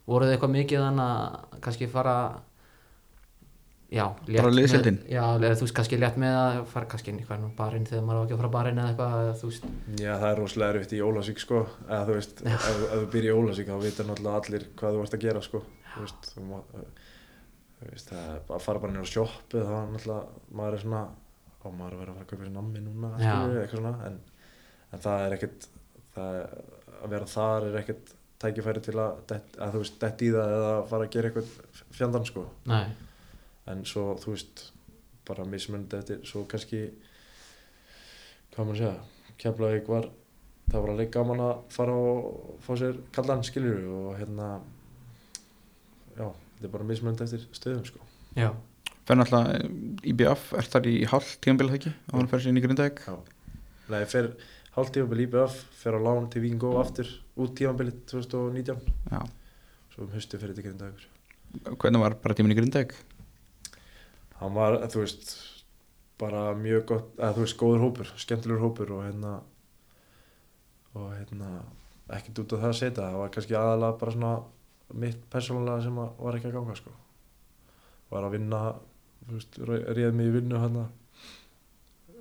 voruð þið eitthvað mikið þannig að kannski fara já, létt Bara með- já, eða þú veist, kannski létt með að fara kannski inn í hvað barinn þegar maður á ekki að fara barinn eða eitthvað, eða þú veist, Já, það er rosalega erfitt í Ólasík sko. Eða þú veist, ef, ef þú býr í Ólasík þá vita náttúrulega allir hvað þú ert að gera sko. Þú veist, þú má, þú veist það er bara að fara bara inn á sjoppu þá er náttúrulega, maður er svona á maður er að vera að fara að kaupa sér nammi núna Já. skilurðu, eitthvað svona, en, en það er ekkert það er, að vera þar er ekkert tækifæri til að, að þú veist, dett í það eða fara að gera eitthvað fjandan sko. Nei en svo þú veist bara mismunandi eftir svo kannski hvað maður segja Keflavík var það var alveg gaman að fara og fá sér kallan skiljur og hérna já, þetta er bara mismunandi eftir stöðum sko já, Fer náttúrulega IBF, er þar í hálf tímanbíl það ekki? Á hann fer sér inn í Grindavík já. Nei, fer hálft tímabili IBF fer á lán til Víngó aftur út tímabili 2019 Já. svo um haustu fyrir þetta grindagur Hvernig var bara tíminn í Grindavík? Hann var, þú veist bara mjög gott, eða þú veist, góður hópur skemmtilegur hópur og hérna og hérna ekkert út af það að setja, það var kannski aðalega bara svona mitt persónulega sem var ekki að ganga sko var að vinna, þú veist, réð mig í vinnu hérna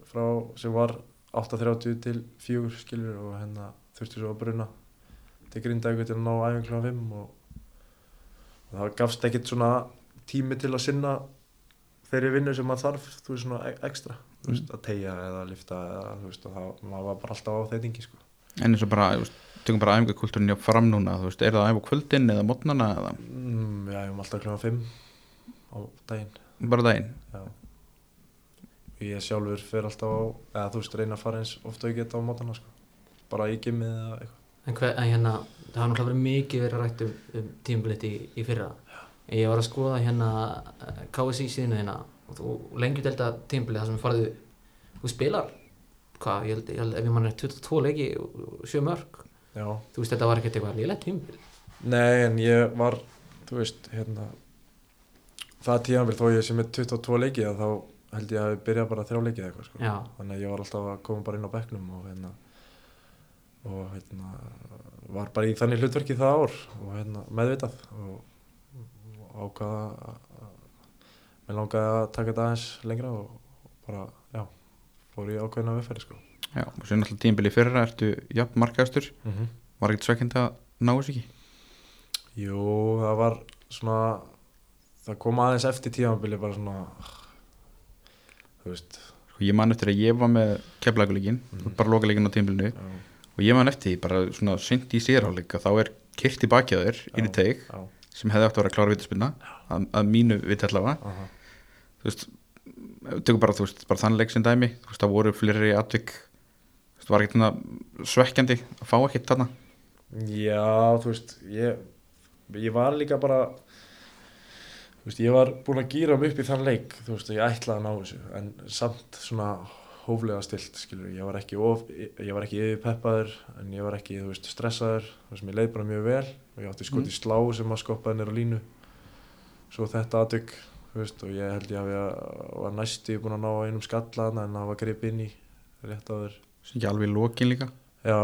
frá, sem var 8.30 til 4 skilur og hérna þurfti svo að bruna til grindaðu til að ná æfing kl. 5 og, og það gafst ekkert svona tími til að sinna þeirri vinnu sem maður þarf þú veist svona e- ekstra þú veist, að tegja eða lifta eða þú veist og það maður var bara alltaf á þeitingi sko En eins og bara, þú veist, tökum bara æfingakultúrin hjá fram núna, þú veist, er það að æfa á kvöldin eða mótnana eða mm, já, ég um alltaf kl. 5 á daginn bara daginn? já, ég sjálfur fer alltaf á eða þú veist reyna að fara eins ofta og ég geta á mótana sko. bara í gimmið eða eitthvað En, hver, en hérna, það har náttúrulega verið mikið verið rætt um, um tímabilitt í, í fyrra. Ég var að skoða hérna eh, KSI síðan hérna og þú lengjur delta tímabilið þar sem farðu, þú spilar, hvað, ég held, ég held ef ég mann er 22 leiki og 7 mörg. já, Þú veist, þetta var ekkert eitthvað lélegt tímabil. Nei, en ég var, þú veist, hérna, það tíðanbíl þó ég sem er 22 leikið að þá held ég að við byrja bara þrjá leikið eitthvað, sko. Já, Þannig að ég var alltaf að koma bara inn á bekknum og hérna, og hérna, var bara í þannig hlutverki það ár og hérna, meðvitað og, og ákvaða að, mér langaði að taka þetta aðeins lengra og bara, já, fór í ákveðina viðferði, sko. Já, og svo náttúrulega tímbili fyrra ertu jafn markaðastur, Mm -hmm. var ekkert svekkend að ná þessu ekki? Jú, það var svona það kom aðeins eftir tíðanbili bara svona þú veist. Sko ég man eftir að ég var með keflaguleikin, Mhm. bara lokaleikin á tímbilinu já, og ég man eftir því bara svona synd í sérháleika þá er kyrt í bakjaður í teig. já, sem hefði átt að vera klára vitaspilna að, að mínu vit allavega. Aha, þú veist, tökum bara, þú veist, bara þann leik sem dæmi, þú veist, það voru fleiri atvik þú veist, var ekkert svekkjandi að fá ekkert þarna? Já, þú veist ég, ég var líka bara þú veist, ég var búinn að gýra mig upp í þann leik þú veist, ég ætlaði að ná þessu en samt svona hóflega stilt skilur, ég var ekki of, ég var ekki yfirpeppaður en ég var ekki, þú veist, stressaður þú veist, mér leið bara mjög vel og ég átti skot í slá sem að skoppaði nýra línu. Svo þetta veist, og ég held ég að ég var næsti búinn að ná einum skallaðan en það var grip inn í rétt áður sem ekki alveg í lokin líka? Já,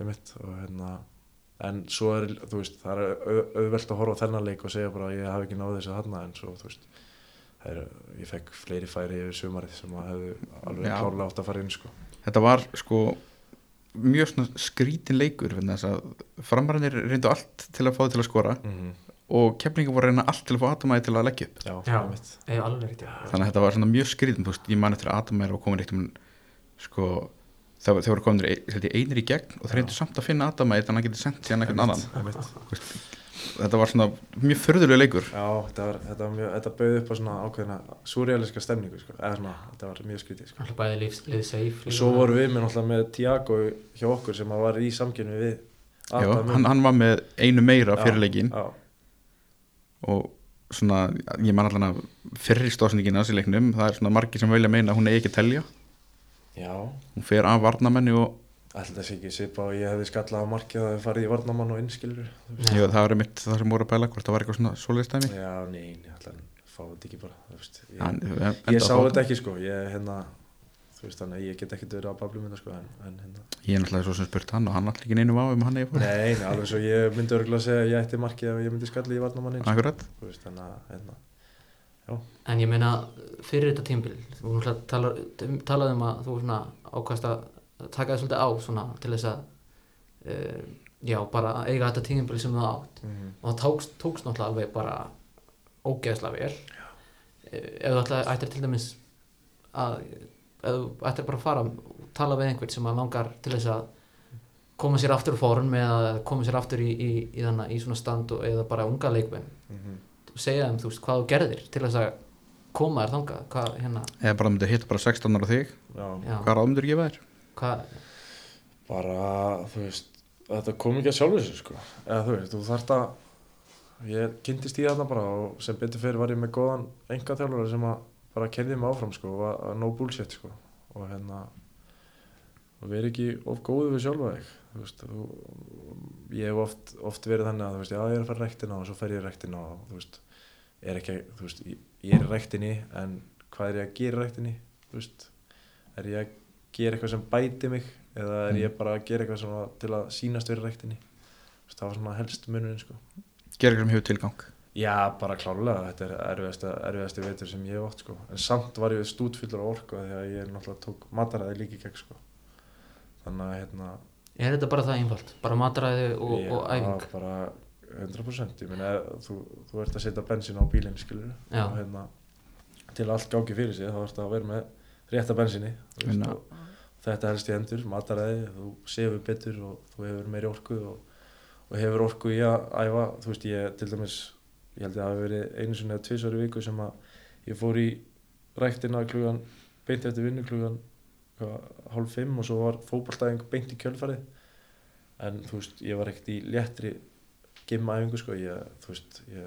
einmitt og hérna en svo er, þú veist, það er au- auðvelt að horfa á þennan leik og segja bara að ég hafi ekki náð þessu þarna en svo, þú veist er, ég fekk fleiri færi yfir sumarið sem að hefðu alveg klárlega átt að fara inn sko. þetta var sko mjög svona skrítin leikur að framarannir reyndu allt til að fá þið til að skora mm -hmm. og keflingar voru reyna allt til að fá atomæði til að leggja upp Já, Já. já. þannig að þetta var svona mjög skrítin þú veist, ég man eftir að atomæði var komin eitt um sko það var- þeir voru komin ein, einir í gegn og þeir reyndu samt að finna atomæði þannig að hann geti sendt síðan einhvern annan. Þetta var svona mjög förðulega leikur. Já, þetta, var, þetta, var mjög, þetta bauði upp á svona ákveðina súrealiska stemningu sko. eða svona, þetta var mjög skrítið sko. Alltaf bæði lífs, liðið safe. og svo vorum við með með Tiago hjá okkur sem var í samkynni við Já, hann, hann var með einu meira Já, fyrir leikin Já, og svona, ég man allan að fyrri stóðsendingin á þessi leiknum. Það er svona margir sem vilja meina að hún eigi ekki að telja. Já. Hún fer af varnamenni og Ætli þessi ekki svipa og ég hefði skallað á markið að það farið í varnamann og innskilur jú, það var mitt það sem voru að bæla hvort það var eitthvað svona svoleiðstæmi Já, nei, nei, ætla hann fá þetta ekki bara þú veist, ég, Hann- en- ég sá þetta ekki sko. Ég, hérna, þú veist þannig að ég get ekkert verið á bablu minna sko en, en hérna. Ég er náttúrulega svo sem spurt hann og hann allir ekki neinu á um hann eigi fór Nei, nei, alveg svo ég myndi örgulega að segja að ég ætti markið ef ég myndi skallið í varnamann sko. akkurat, að hérna, En ég meina fyrir þetta tímbil þú talaði um að þú svona ákvæmst að taka það svolítið á svona til þess að uh, já, bara að eiga þetta tímbil sem þú átt. Mm, og það tókst, tókst náttúrulega alveg bara ógeðslega vel. Uh, ef þú ætla, ættir til dæmis að ef þú ættir bara að fara og tala við einhvern sem að langar til þess að koma sér aftur úr form eða koma sér aftur í, í, í, þannig, í svona stand og, eða bara unga leikmenn. Mm, segja þeim þú veist hvað þú gerðir til þess að koma þér þangað hvað hérna. Eða bara myndi hitta bara 16 ára þig. Já, hvað ráð myndir gefa þér? Hvað? Bara þú veist þetta kom ekki að sjálfu þessu sko. Eða þú veist, þú þarft að ég kynntist í þarna bara og sem betur fyrir var ég með góðan enga þjálfur sem að bara kerði mig áfram sko og að no bullshit sko. Og hérna og verið ekki of góðu við sjálfa þig þú veist, þú, ég hef oft, oft verið þannig að þú veist, já ég er að fara rektina og svo fer ég rektina og þú veist er ekki, þú veist, ég, er rektinni en hvað er ég að gera rektinni þú veist, er ég að gera eitthvað sem bæti mig eða er Mm. ég bara að gera eitthvað svona til að sýnast verið veist, það var svona helst munurinn sko gera eitthvað sem hefur tilgang Já, bara klárlega, þetta er erfiðasti veitur sem ég hef átt sko. En samt var ég stútfullur á orku af því að ég náttúrulega tók mataræði líka í gegn sko. Þannig að hérna, er þetta bara það einfalt bara mataræði og, já, og æfing bara 100% ég meina, þú, þú ert að setja bensin á bílinn, skilur Já. og hérna, til allt gangi fyrir sig þá ert að vera með rétta bensinni þetta helst í hendur, mataræði þú sefur betur og þú hefur meiri orku og, og hefur orku í að æfa, þú veist, ég til dæmis ég held að það hafi verið einu sinni eða tvisvar í viku sem að ég fór í ræktina klugan beint eftir vinnu klugan hálf fimm og svo var fótballtæðing beint í kjölfarið. En þú veist, ég var ekkert í léttri gimmaæfingu sko, ég, þú veist, ég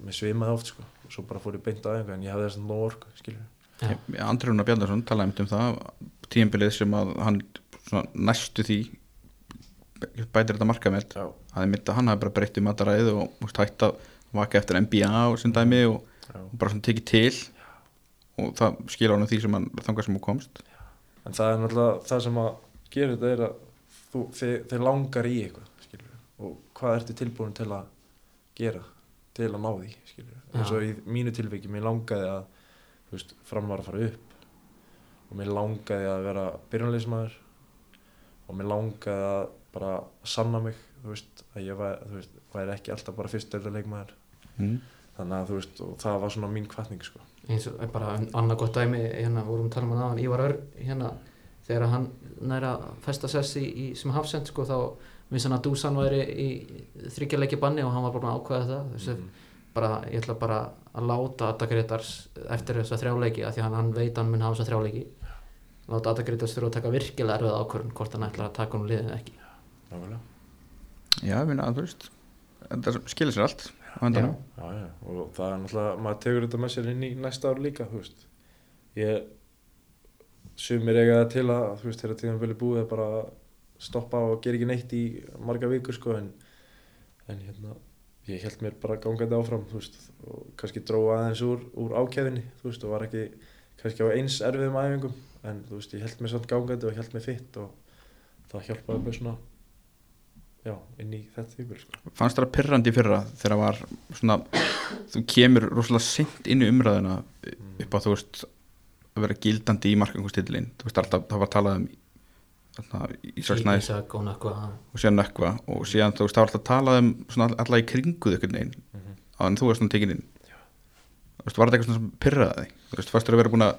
mér svimaði oft sko, og svo bara fór ég beint æfingu en ég hafði þess að nóg orku, skilur Já. Andri Rúnar Bjarnarsson talaði um það tíðanbilið sem að hann svona, næstu því bætir þetta markameld Já, að mitt að hann hafi bara breytt um mataræð og hætt að vaka eftir NBA og sem dæmi og, já. og bara svona tekið til. Og það skilur hann því sem hann þangar sem hún komst. En það er náttúrulega það sem að gera þetta er að þú, þið, þið langar í eitthvað, skilur og hvað ertu tilbúin til að gera til að ná því, eins og í mínu tilviki, mér langaði að veist, fram var að fara upp. Og mér langaði að vera byrjunleismæður og mér langaði að bara sanna mig, þú veist, að ég þú veist, væri ekki alltaf bara fyrstöldarleikmæður mm. þannig að þú veist, og það var svona mín kvartning, sko. Eins og bara annað gott dæmi hérna vorum að tala um hann aðan Ívar Ör hérna þegar hann næra festa sessi í, í sem hafsend sko þá vissi hann að Dusan væri í þryggjarleiki banni og hann var bara búinn að ákveða það. Mhm. Bara ég ætla bara að láta Adda Gretars eftir þessa þrjáleiki af því að hann, veit að hann mun hafa þessa þrjáleiki láta Adda Gretars þurfa að taka virkilega erfið ákvörðun hvort hann ætlar að taka hún liðið eða ekki. Já, ég minna að þú veist þetta skilir sér allt á endanum Já, já, og það er náttúrulega, maður tegur þetta með sér inn í næsta ár líka, þú veist. Ég, sumir eiga það til að, þú veist, þegar tíðan vilja búið að bara stoppa og gera ekki neitt í marga vikur, sko, en, en hérna, ég held mér bara gangandi áfram, veist, og kannski dróða aðeins úr, úr ákæðinni, þú veist, og var ekki kannski á eins erfiðum æfingum, en veist, ég held mér samt gangandi og held mér fitt og það hjálpaði mér svona, já, inn í þetta tímur, sko. Fannst það pirrandi í fyrra þegar það var svona þú kemur rosalega sent inn í umræðina upp á þú veist að vera gildandi í markangustillin þú veist alltaf, það var talað um þarna, Ísraelsnæðis Ísak og Nökkva og síðan nökkva og síðan þú veist það var alltaf talað um svona alltaf í kringuð einhvern veginn. Mm -hmm. á en þú varst svona tekin inn. Þú veist var þetta eitthvað svona sem pirraði þig? Þú veist fannst þú að vera búin að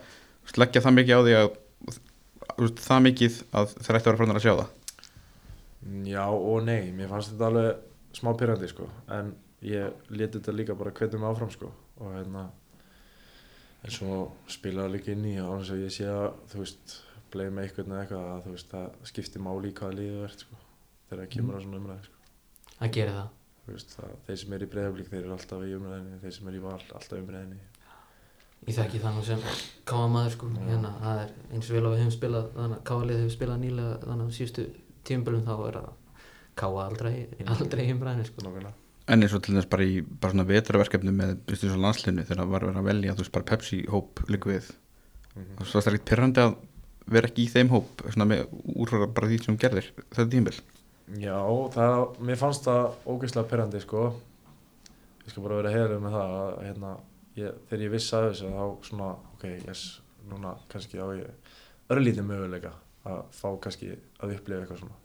leggja það mikið á því að þú veist, það mikið að þeir ætti að vera frá að sjá það? Já og nei, mér fannst þetta alveg smá pyrrandi sko. En ég leti þetta líka bara hvetja mig áfram sko. Og hérna en svo spilaði líka inn í og bleið með eitthvað eða eitthvað að þú veist það skiptir máli í hvaða liðið verð sko þegar það kemur að svona umræði sko að gera það þú veist það, þeir sem er í breyðablík þeir eru alltaf í umræðinni, þeir sem er í val alltaf í umræðinni Ég þekki það nú sem káa maður sko, hérna, það er eins og vel að við hefum spilað, þannig að káalið hefur spilað nýlega þannig að síðustu tíumbölum þá er að káa aldrei, aldrei í umræðinu sko. Nákvæmlega. En eins og til þess bara í bara svona vetraverkefni með byrstu svo landslinu þegar það var verið að velja þú veist bara Pepsi hóp líka við Mhm. og svo er það ekkert pyrrandi að vera ekki í þeim hóp úrfara bara því sem þú gerðir þetta tímbil Já, það, mér fannst það ógeðslega perrandi sko. Ég skal bara vera heiðlega með það að hérna, ég, þegar ég vissi að þessu þá svona, ok, yes, núna kannski á ég örlítið möguleika að fá kannski að upplifa eitthvað svona.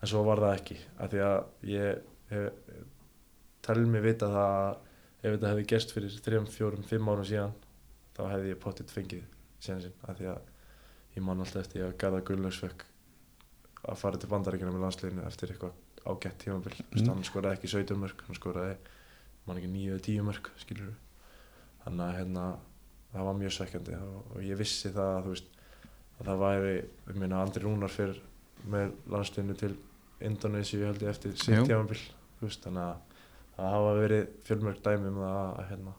En svo var það ekki af því að ég hef, talið mig vita það að ef þetta hefði gerst fyrir 3, 4, 5 árum síðan þá hefði ég pottitt fengið síðan sinn af því að ég man alltaf eftir að Garðar Gullaugs fekk að fara til bandaríkina með landsliðinu eftir eitthvað ágætt tímabil mm. hann skoraði ekki 17 mörg hann skoraði, man ekki 9 eða 10 mörg skilur þannig að hérna það var mjög svekkjandi og, ég vissi það að veist að það væri, ég meina Andri Rúnar fyrir með landsliðinu til Indonési held ég eftir sitt Jú. tímabil þú veist þannig að það hafa verið fjölmörg dæmi um það að hérna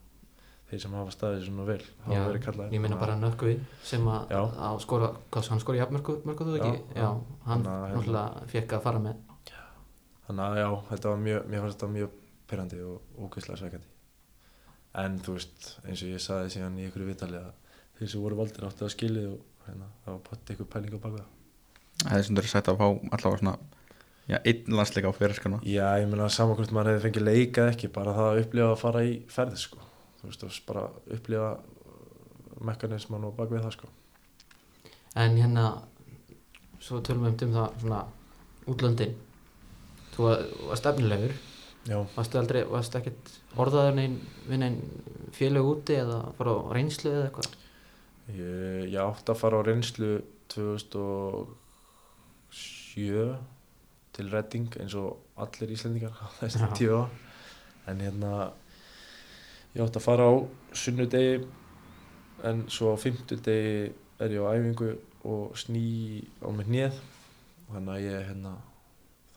þeir sem hafa staðið svona vel hafa Já, verið kallaðir Ég meina bara Nökkvi sem að, að skora, hvað hann skora jafnmörku, mörku þú ekki? Já, Já, hann hérna- náttúrulega fekk að fara með Þannig að já, þetta var mjög, mér fannst þetta mjög perrandi og ógeðslega sveikandi. En þú veist, eins og ég saði síðan í einhverju vitali að þeir sem voru valdir áttu að skilið og hérna, það var pott eitthvað pæling á baka það. er sem þú er sætt að fá allavega svona já, einn landsleika á fyrirskana Já, ég meina saman hvort maður hefði fengið leika eða ekki, bara það að upplifa að fara í ferð, sko. Þú veist, og bara upplifa mekanisman og bak við það, sko. En hérna, svo tölum við um það svona útlöndin. Þú var, varst efnilegur. Aldrei, varstu ekkert orðaður við neinn félög úti eða fara á reynslu eða eitthvað? ég, ég átti að fara á reynslu 2007 til Redding eins og allir Íslendingar á þessum tíu á en hérna ég átti að fara á sunnudegi en svo á fimmtudegi er ég á æfingu og sný á mig hnið þannig að ég hérna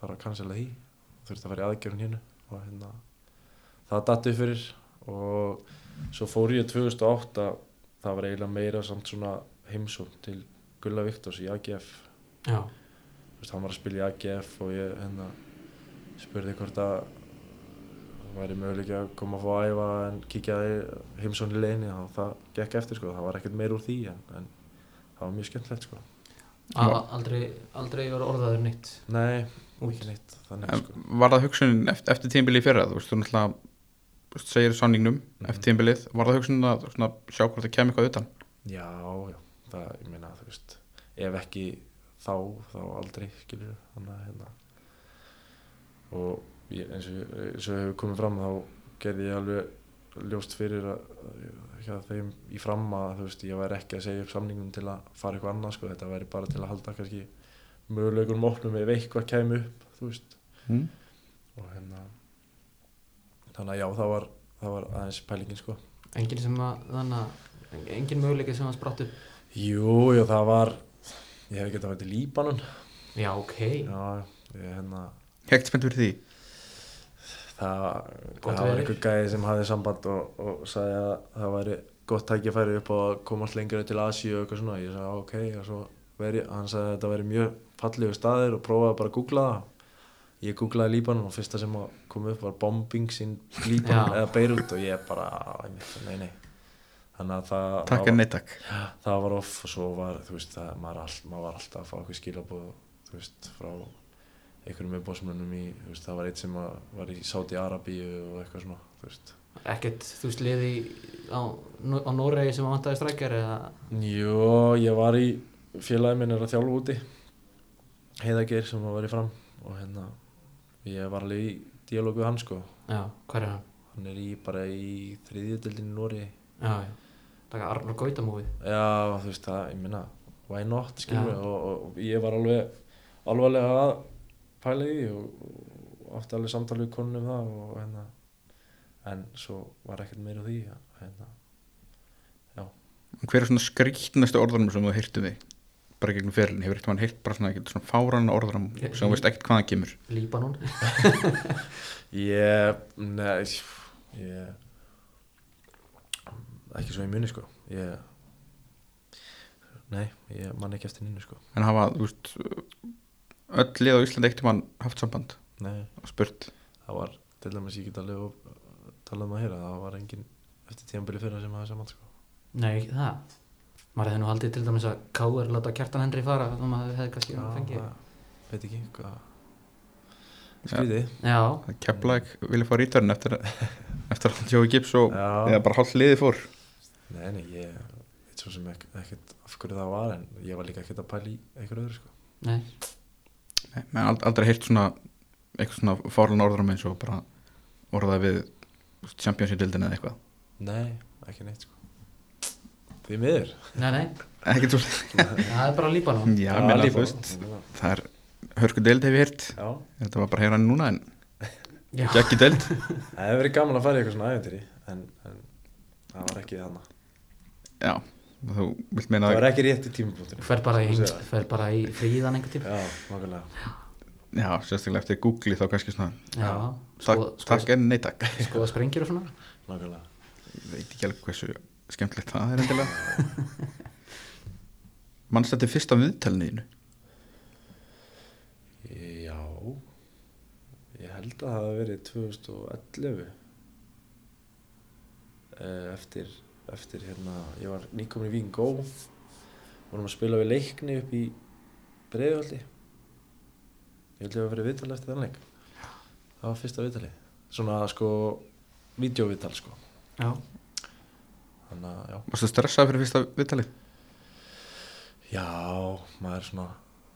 þarf að cancela því. Þurfti að fara í aðgerðun hérna og hérna það datti fyrir. Og svo fór ég 2008 það var eiginlega meira samt svona heimsókn til Gulla Viktors í AGF Já, hann var að spila í AGF og ég hérna spurði hvort að væri möguleik að koma að fá að æfa en kíkja heimsókn í leginni og það gekk eftir sko, það var ekkert meir úr því en, en það var mjög skemmtilegt sko. Aldrei, aldrei var orðaður nýtt Nei, ekki En sko. Var það hugsunin eftir, eftir tímbili í fyrra? Þú veist, þú náttúrulega segir samningnum Mhm. eftir tímbilið Var það hugsunin að svona, sjá hvort það kemur eitthvað utan? Já, já, það, ég meina, þú veist, ef ekki þá, þá aldrei, skilur þannig að, hérna, og ég, eins og eins og hefur komið fram, þá gerði ég alveg ljóst fyrir að, þeim í fram að, þú veist, ég væri ekki að segja upp samningum til að fara eitthvað annað, sko, þetta væri bara til að halda kannski möguleikunum opnum ef eitthvað kæmi upp, þú veist, Mm. og hérna, þannig að já, það var, það var aðeins pælingin, sko. Engin sem að, þannig að Engin möguleiki sem að spratt upp? Jú, jú, það var, ég hef getað að vera til Líbanon, Já, ok. Já, ég hérna Hegt spennt fyrir því það, það var einhver gæði sem hafði samband og, og sagði að það væri gott tækifæri upp á að komast lengra til Asíu og eitthvað svona, ég sagði "Já, ok og svo veri, hann sagði að þetta væri mjög fallegu staðir og prófaði bara að googla það. Ég googlaði Líbanon og fyrsta sem kom upp var bombings in Líbanon Já. eða Beirut og ég bara, nei nei. Þannig að það, Takk það, en nei takk. Það var off og svo var, þú veist, það, maður, all, maður var alltaf að fá eitthvað skilabóð, þú veist, frá einhverjum umbóðsmönnum í, veist, það var eitt sem var í Sáti Arabíu og eitthvað svona, þú veist. Ekkert, þú veist, liði á, á Noregi sem að vantaði strækjar eða Jó, ég var í, félagi minn er að þjálfa úti, Heiðageir sem var í fram og hérna, ég var alveg í díalógu við hann sko, Já, hvað er hann? hann er í, bara í þriðjöldinni í Nóri, Já, já Taka Arnur Gautamófið já, þú veist, það, ég minna, why not, skilur Já. og, og, og ég var alveg alvarlega að pæla í því og, átti alveg samtal við konun um það og hérna en svo var ekkert meira því hérna, Hver er svona skrýtnastu orðanum sem þú heyrtu við? Bara gegnum ferlinn, hefur eitthvað heyrt bara svona, svona fáran orðanum sem þú veist ekkert hvaðan kemur? Líbanon. Ég, nei ég ekki svo í muni sko. Ég nei, ég man ekki eftir nynnu sko. En hafa, þú veist öll lið á Íslandi eitt mann haft samband. Nei, og spurt. Það var til dæmis ég get alveg og talað um að heyra það var engin eftir tíðanbili fyrra sem hafði saman sko. Nei, það. Maður hefði nú haldið til dæmis að K.R. láta Kjartan Henry fara þá maður hefði kannski fengið það veit ekki hvað skrítið Já, að kepla ekki vilja fá rítörn eftir, eftir að Jói Gibbs og Já. eða bara hálf liði fór. Nei, nei, ég veit svo sem ek, ekkert af hverju það var en ég var líka ekkert að pæla í einhverju öðru sko. nei Nei, aldrei heyrt svona eitthvað svona fáran orðanum eins og bara orðað við Championship-dildin eða eitthvað Nei, ekki neitt sko. Því miður. Nei, nei, það er bara Líbanon já, þú Líbanon. veist það er hörku deild hef ég Já, þetta var bara að heyra hann núna en ekki deild það hefur verið gaman að fara í eitthvað svona æventýri en, en það var ekki þarna. já, þú vilt meina Það að var ekki rétt í tímapunktinu. fer bara í, í fríðan einhvern tíma. Já, nákvæmlega. já, sérstaklega eftir Google þá kannski svona Já, takk, skoða, takk en nei takk. skoða, sprengir og svona? Nákvæmlega. ég veit ekki alveg hversu skemmtilegt það er endilega. Mannst þetta er fyrsta viðtalniðinu Já, ég held að það hafi verið 2011 Eh, eftir, eftir hérna, ég var nýkomin í Víkin Gó vorum að spila við leikni upp í Breiðvaldi ég held ég að vera viðtal eftir þann leik. Það var fyrsta viðtali svona sko, videóviðtal sko. Já, þannig að já, varstu stressað fyrir fyrsta viðtalið? Já maður svona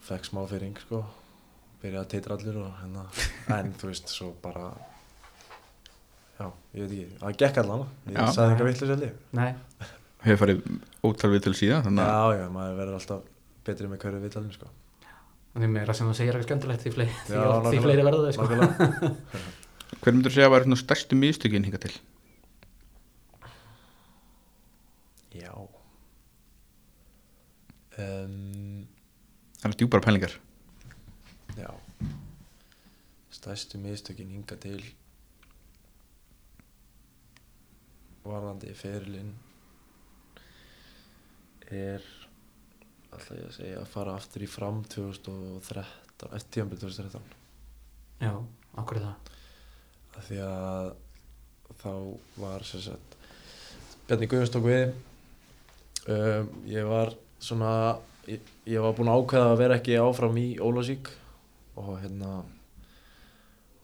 fekk smá fyrring sko. Byrjaði að teitra allir og hérna. En þú veist, svo bara já, ég veit ekki, það gekk allan ég Já. sagði eitthvað vitlega selli nei, hefur farið ótal viðtal síðan þannig að já, já, maður verður alltaf betri með hverju viðtalinu sko. Og því meira sem þú segir eitthvað skemmtilegt því fleiri, því, Já, því nákvæmlega. fleiri verða þau sko. Hver myndur segja að væri svona stærstu místökin hinga til? Já. Um, Það er djúpara pælingar. Já. Stærstu mistökin hinga til varðandi ferilinn er alltaf ég að segja að fara aftur í fram 2013 eftir tíðanbyrð 2013 Já, okkur er það? Af því að þá var sagt Bjarni Guðjóns tók við. Um, ég var svona ég, ég var búinn að ákveða að vera ekki áfram í Ólásík og hérna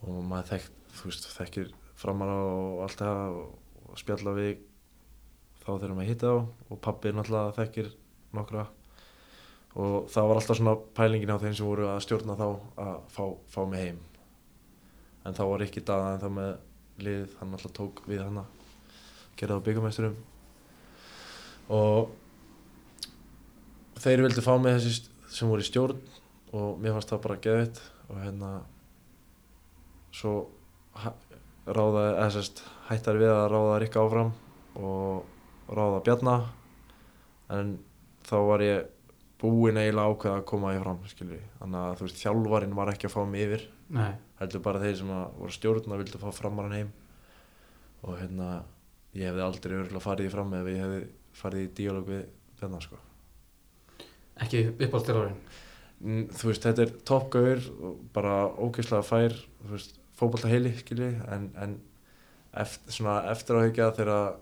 og maður þekkt, þú veist, þekkir framara og allt það og, og spjalla við þá þegar maður hitta á og pabbi náttúrulega þekkir nokkra. Og það var alltaf svona pælingin á þeim sem voru að stjórna þá að fá, fá mig heim. En þá var ekki daða en þá með liðið, hann alltaf tók við hann að gera það á byggamæsturum og þeir vildi fá mig þessi sem voru í stjórn og mér fannst það bara geðvitt og hérna svo hæ- ráða, eða sérst hættar við að ráða Rikka áfram og ráða Bjarna. En þá var ég búinn eiginlega ákveða að koma ég fram skilur þannig að þú veist þjálfarinn var ekki að fá mig yfir. Nei, heldur bara þeir sem að voru stjórn og vildu fá framarann heim. Og hérna ég hefði aldrei örgulega farið í fram ef ég hefði farið í díalóg við Bjarnar sko. Ekki uppáldstjálfarinn Mm, þú veist, þetta er toppgauður og bara ógeðslega fær fótbolta heili, skilji en, en eftir, svona eftir áhyggja þegar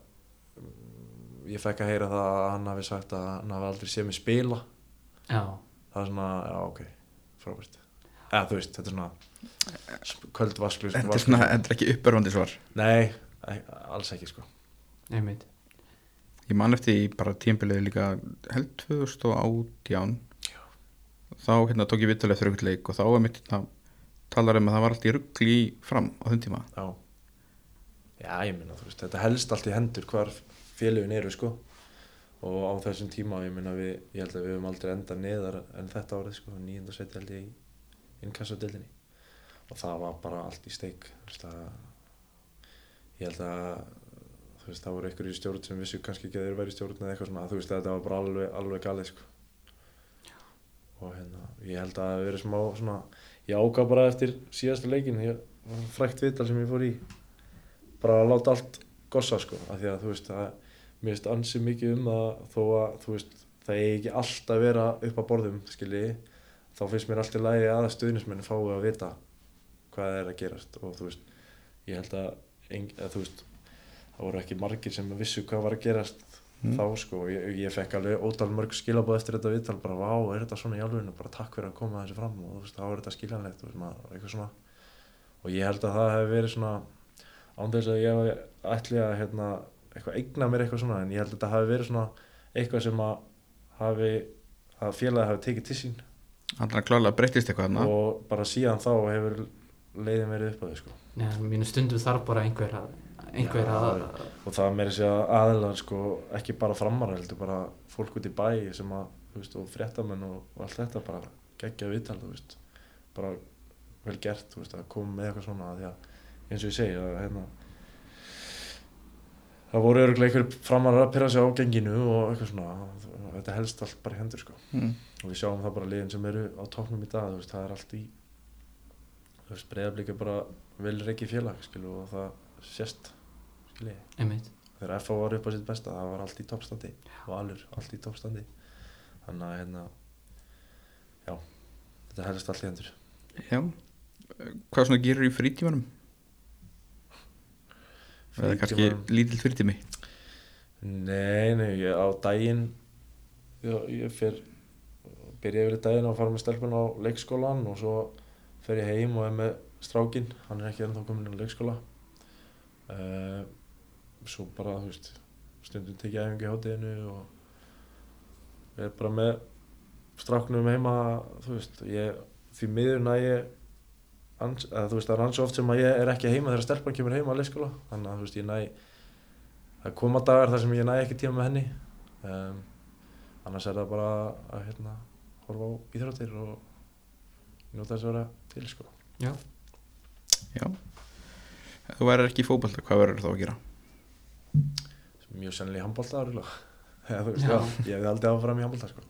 mm, ég fekk að heyra það að hann hafi sagt að hann hafi aldrei séð mig spila. Já, það er svona, já ok, frábært. Eða þú veist, þetta er svona köld vasklu Þetta er svona, þetta er ekki uppörfandi svar. Nei, e- alls ekki sko. Einmitt. Ég man eftir í bara tímbilið líka held 2018 þá hérna tók ég vittalega fyrir ykkur leik og þá var mitt hérna talar um að það var allt í ruggli í fram á þenn tíma. Já, já ég minna þú veist, þetta helst allt í hendur hvar félögin eru sko. Og á þessum tíma, ég minna við, ég held að við höfum aldrei endað neðar en þetta árið sko, nýjönda seti held ég í innkassadeildinni. Og það var bara allt í steik, þú veist að ég held að þú veist, það voru einhverju stjórn sem vissu kannski ekki að þeir væri stjórn eða eitthvað svona, þú veist, þetta var bara alveg, alveg galið sko. Og hérna, ég held að það hafi verið smá svona, ég ágaf bara eftir síðasta leikin, frækt viðtal sem ég fór í bara að láta allt gossa sko, af því að þú veist að mér finnst ansi mikið um það þó að þú veist, það eigi ekki alltaf að vera upp á borðum, skilji þá finnst mér alltaf lægi að stuðnismenn fái að vita hvað er að gerast og þú veist, ég held að, að þú veist, það voru ekki margir sem vissu hvað var að gerast Mm. þá sko, og ég, ég fekk alveg ótal mörg skilabóð eftir þetta viðtal, bara vá, er þetta svona í alveginu, bara takk fyrir að koma þessu fram og þú veist, þá er þetta skiljanlegt og, svona, og ég held að það hefði verið svona án þess að ég ætli að hérna, eitthvað eigna mér eitthvað svona en ég held að þetta hafi verið svona eitthvað sem að hafi, að félagi hafi tekið til sín. Þannig að klálega breyttist eitthvað þarna. Og bara síðan þá hefur leiðin verið upp á því sko. Já, mínu stundum þarf bara einhver að einhver Já, að og það meiri sér að aðilar sko ekki bara framar heldur bara fólk út í bæ sem að, þú veist, og fréttamenn og, og allt þetta bara geggja viðtal, þú veist. Bara vel gert, þú veist, að koma með eitthvað svona því að, eins og ég segi að hérna það voru örgulega einhver framar að pyrra sig á genginu og eitthvað svona þetta helst allt bara í hendur sko. Mm. og við sjáum það bara liðin sem eru á tóknum í dag, veist, það er allt í er bara vel reikið félag, skilu, og það sést, þegar FH var upp á sitt besta það var allt í toppstandi og alveg allt í toppstandi. Þannig að hérna já, þetta helst allt í hendur. Já. Hvað svona gerir í frítímanum? Eða kannski lítill frítími nei, nei, ég, á daginn ég, ég fer byrja yfir daginn að fara með stelpun á leikskólan og svo fer ég heim og er með strákin hann er ekki ennþá komin á leikskóla. Uh, svo bara, þú veist stundum tekið æfingu í hátíðinu og er bara með stráknum heima þú veist, ég, því miður næ ég ans, að, þú veist, það er hans oft sem að ég er ekki heima þegar stelpan kemur heima á leikskóla þannig að þú veist, ég næ það koma dagar þar sem ég næ ekki tíma með henni um, annars er það bara að hérna, horfa á íþróttir og njóta þess að vera til sko. Já, Já Ef Þú værir ekki í fótbolta, hvað verður þá að gera? mjög sennilega í handbólta áriðlega þú veist, Já. ég hefði aldrei áfram í handbólta sko.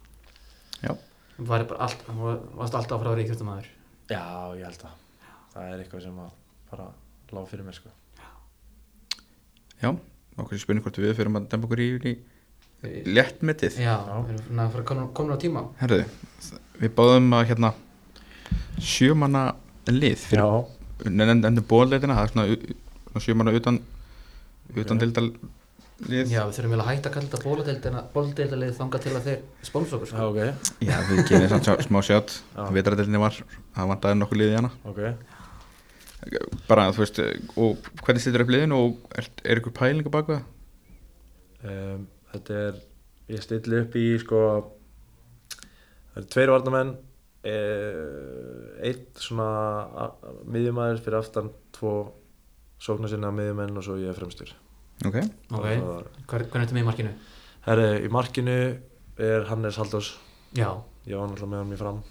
Já, Þú væri bara allt, þú varst alltaf að fara að vera íkjöftumæður Já, ég held að það er eitthvað sem að bara lág fyrir mér sko. Já, okkur spurning hvort við fyrir að dempa okkur í, í léttmetið? Já, við erum að fara komin, komin á tíma. Herðu, við báðum að hérna sjömanna lið fyrir, nefndu bóðleitina það er svona, sjömanna utan utan dildal lið. Já, við þurfum vel að hætta að kalla þetta bóladeildina bóladeildalið þanga til að þeir spóns okkur Já, sko. ok, Já, við kynum samt sjá- smá sjátt Já. Vetradeildinni var, það vantaði nokkuð liðið hana. Ok bara, þú veist, og hvernig stýttur upp liðinu og er, er ykkur pælinga bak við það? um, Þetta er, ég stilli upp í sko Það eru tveir varnamenn eh, Eitt svona miðjumæður fyrir aftan Tvo sóknarsinna miðjumenn og svo ég er fremstur. Ok, Ok, Og- Hver, hvernig ertu með í markinu? Herri, í markinu er Hannes Haldós Já, Ég var náttúrulega með hann í fram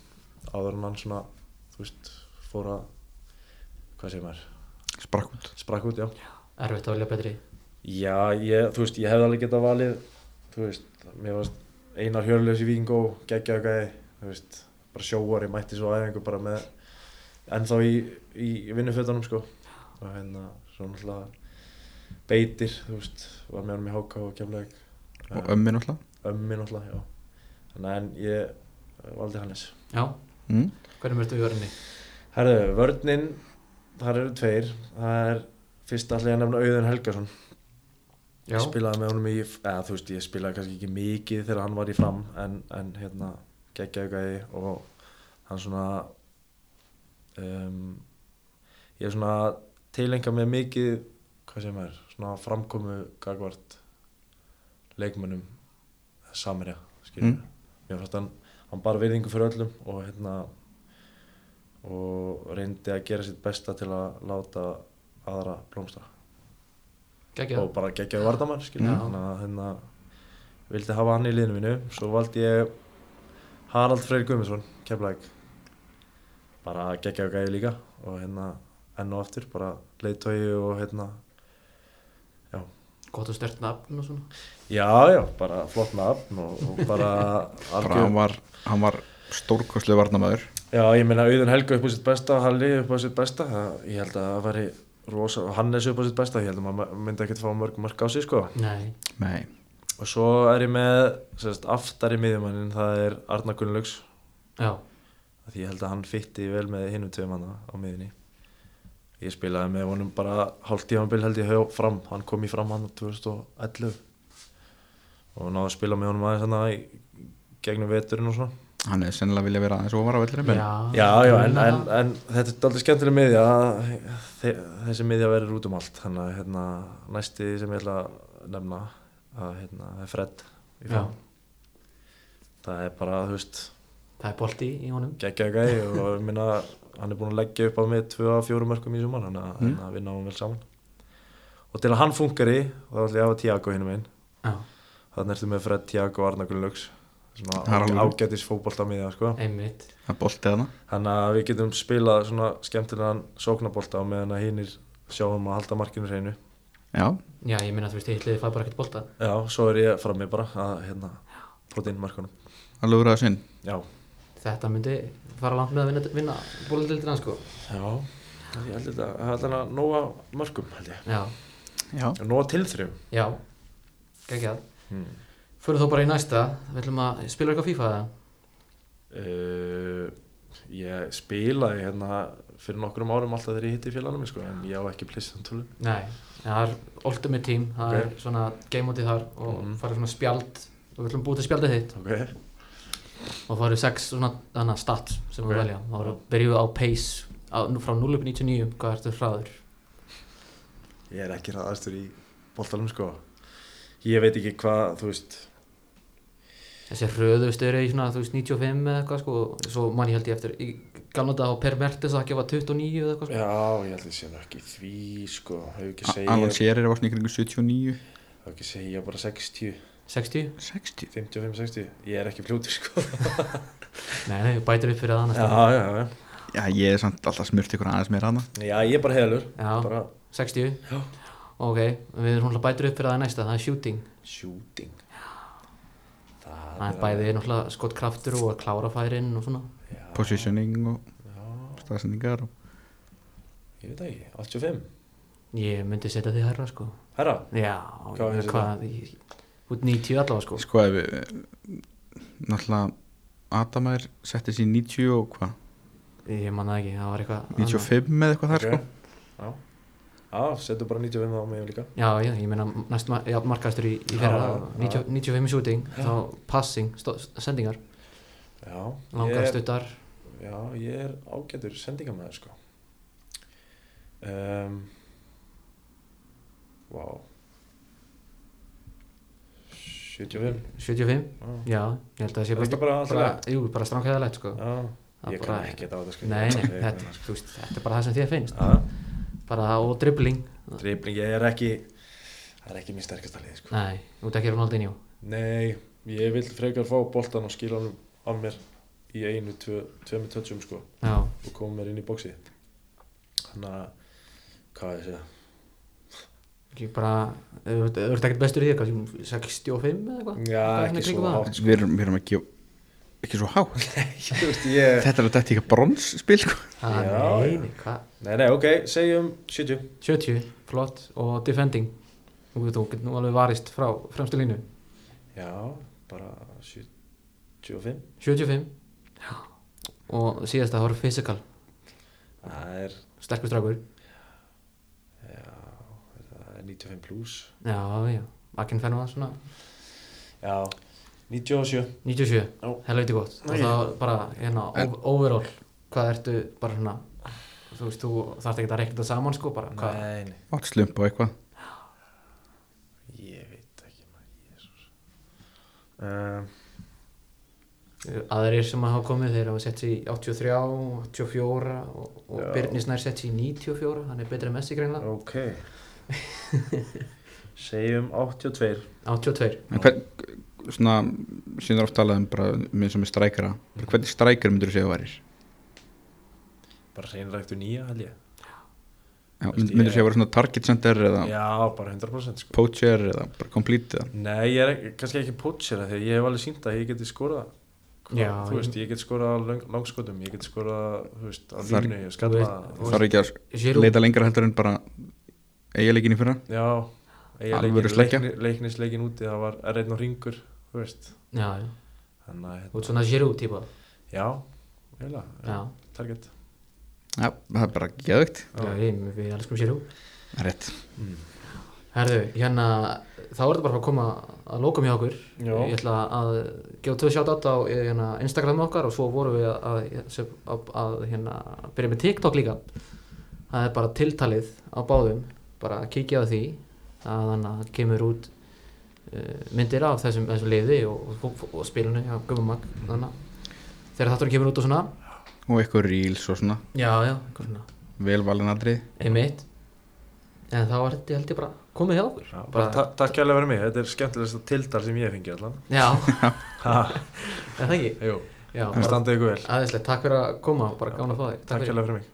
áður en hann svona, þú veist, fór að hvað segir maður, sprakk út. Sprakk út, já. Erfitt að velja betri. Já, ég, þú veist, ég hefði alveg getað valið þú veist, mér varst Einar Hjörleus í Víngó, geggjaðu gæði þú veist, bara sjóari, mætti svo æfingu bara með, ennþá í, í vinnufötunum, sko. Og hérna, svo náttúrulega beitir, þú veist, var með hann í háka og kemlaug og ömmin alltaf ömmi náttúrulega, já. Þannig en ég valdi Hannes. Já, mm. hvernig ertu í vörðinni? Herðu, vörninn, þar eru tveir. Það er fyrst allir að nefna Auðun Helgason. Já, ég spilaði með honum í, eða þú veist ég spilaði kannski ekki mikið þegar hann var í fram en, en hérna geggjaðu gæði og hann svona um, ég er svona tilenga með mikið hvað sem er, svona framkomu gagvart leikmönnum samirja, skiljum Mm. mér fannst hann, hann bara virðingu fyrir öllum og hérna og reyndi að gera sitt besta til að láta aðra blómstra. Geggjað. Og bara geggjaði vardamann Já. þannig að hérna vildi hafa hann í liðinu mínu. Svo valdi ég Harald Freyr Guðmundsson keflæk bara geggjaði gæði líka og hérna enn og aftur bara leiðtói og hérna Gott og stert nafn og svona. Já já bara flott nafn og, og bara bara algjör hann var, hann var stórkostlega varnamæður já ég meina Auðun Helga upp á sitt besta Halli upp á sitt besta það, ég held að það væri rosa og Hannes upp á sitt besta ég held að maður myndi ekkert fá mörg mörg á sig sko. Nei, Nei, og svo er ég með sérst, aftari miðjumannin það er Arna Gunnlaugs. Já, því ég held að hann fytti vel með hinnum tveim hann á miðinni ég spilaði með honum bara hálft tímanbil held ég hjá fram. Hann kom í fram hann 2011 og náði að spila með honum aðeins hann í gegnum veturinn og svona hann er sennilega vilja vera aðeins ofar á vellinum já. Já, já, en, en, en þetta er aldrei skemmtileg miðja. Þe- þessi miðja verður út um allt. Þannig að hérna, næsti sem ég ætla að nefna að hérna, það er Fred í það er bara, þú veist það er bolti í honum. Geggjaði gæði og ég minna hann er búinn að leggja upp á mig 2-4 mörgum í sumar þannig að Mm. við náum vel saman. Og til að hann funkari þá ætla ég að hafa Tiago hinn einn Já, þannig ertu með Fred, Tiago og Arna Gunnlaugs svona er ágætis fótbolta miðja sko. einmitt. Þannig að við getum spilað svona skemmtilegan sóknabolta á meðan að hinnir sjáum að halda markinu hreinu. Já, Já, ég minna að þú veist, ég fæ bara ekkert bolta. Já, svo er ég fram með bara að hérna protein markunum alveg úr það sinn já, Þetta myndi fara langt með að vinna, vinna bóladildina sko. Já. Ég held þetta, það er alltaf að nóga mörgum held ég, Já, já, nóga tilþrjum já, geggjað. Hmm. Fyrir þó bara í næsta, við ætlum að spila eitthvað FIFA eða? Uh, ég spilaði hérna fyrir nokkrum árum alltaf þegar ég hitti félaganum sko, en ég á ekki Playstation 12 Nei, það er Ultimate Team, það Ok. er svona game mótið þar og Mhm. farið svona spjald. Og við ætlum búið til spjaldið þitt. Ok, og farið sex svona stats sem við velja. Og það byrjuðu á pace á, frá 0 upp í 99, hvað ertu hraður? ég er ekki ræðastur í boltanum sko. Ég veit ekki hvað, þú veist Þessi hröðustu eru í svona, þú veist, 95 eða eitthvað sko og svo man ég held ég eftir í gamla dag á Per Mertes að gefa 29 eða eitthvað sko. Já, ég held að sé ekki því sko, hefur ekki segja Alan Shearer var svona í kringu 79 hefur ekki segja bara 60 60? 60 55-60, ég er ekki fljótur sko. Nei, nei, bætir upp fyrir það já, næsta já, já, já, ég er samt alltaf smurt ykkur aðeins meira hana já, ég er bara heðalur Já, bara 60 Já. Ok, við erum hún bætir upp fyrir það næsta, það er shooting. Shooting Það er bæði náttúrulega skott kraftur og að klára færin og svona. Já, positioning og Já, staðsendingar og ég veit ekki, 85 Ég myndi setja því herra sko. Herra, Já, Hvað hvað, ég- út 90 allavega sko. Sko ef við náttúrulega Adamær setti sér 90 og hvað? Ég man það ekki, það var eitthvað 95 eða eitthvað þar Ok. sko. Já Já, settu bara 95 á mig líka. Já, já, ég meina næst ma já, markastur í, í fyrra Já, 90, 95 shooting, þá passing sendingar, langar stuttar. Já, ég er ágætur sendingamæður sko. Um, Vá. 75 75, Já, já, ég held að það sé bara bara, lagt? Jú, bara stránkæðalegt sko. Já. Það Ég bara- kann ekki þetta á þetta sko Nei, þetta, er bara það sem þér finnst. Já, bara og dribbling. Dribling, ég er ekki Það er ekki mín sterkasta lið sko. Nei, þú ert ekki Ronaldinho? Nei, ég vil frekar fá boltan og skila hann af mér í einu, tvö, tveimur tötsum sko. Já, og koma mér inn í bóksi þannig að hvað er að segja? Ekki bara þú ert- ekkert bestur í því, kannski 65 eða eitthvað? Já, ekki svo það. hátt sko. við erum, við erum ekki ekki svo há. Ég... þetta er að þetta ekki bronsspil sko. Ah, Nei, nei, Nei, nei, ok, segjum 70 70, flott. Og defending. Þú þú getur nú alveg varist frá fremstu línu. Já, bara 75 75 Já. og síðast að horfa physical. Það er, sterkur strákur. Já, það er 95 plus já, já, Akin fennu það svona. Já, 97 97, Já. helviti gott. Og Nei. þá bara, hérna, overall hvað ertu bara svona þú veist, þú þarft ekki að reikna þetta saman sko bara, hvað, Nei, nei, átt slump og eitthvað. Ég veit ekki maður, jésús um, aðrir sem hafa komið þeir hafa sett sér í 83, 84 og, og Já. Byrni Snær sett sér í 94 hann er betri en Messi greinlega Ok. Segjum 82 82, en hvern, svona síðan er oft talað um bara minn sem er strækara. Bara hvernig strækara myndur þú segja að værir? Bara reynræktu nýja held ég. Myndur þú segja að vera svona target center eða Já, bara 100% sko. poacher eða bara complete eða? Nei, ég er ekki, kannski ekki poacher af því að ég hef alveg sínt að ég geti skorað. Já, Þú veist, ég- get skorað á lang, langskotum Ég get skorað, þú veist, á Þar- línu Ég skalla Þú þarf ekki að leita lengra heldur en bara eiginleikin í fyrra? Já, Alvöru sleggja. leiknisleikin úti Það var er einn og ringur, þú veist. Já, já, Þannig þú ert svona Giroud típa. Já, heila já, Target. Já, það er bara geðvögt já, ég, við elskum Giroud rétt. Mm. Herðu, hérna, þá er þetta bara að koma að lókum hjá okkur. Já. Ég ætla að gefa tvö sjátt á hérna, Instagram okkar og svo vorum við að, að, að, að hérna, byrja með TikTok líka. Það er bara tiltalið á báðum. Bara að kíkja á því. Að þannig að það kemur út myndir af þessum, þessum liði og, og, og spilinu Gummumag þannig að þegar þátturinn kemur út og svona. Og eitthvað reels og svona. Já, já, svona. Velvalin atrið einmitt. En þá er þetta held ég bara komið hjá okkur. Já, bara ta takk kærlega fyrir mig, þetta er skemmtilegsta tildar sem ég hef fengið allan. Já, Ha, er það ekki? Jú, Já, það standið ykkur vel. aðeinslega, takk fyrir að koma, bara gána að fá þig. Takk kærlega fyrir mig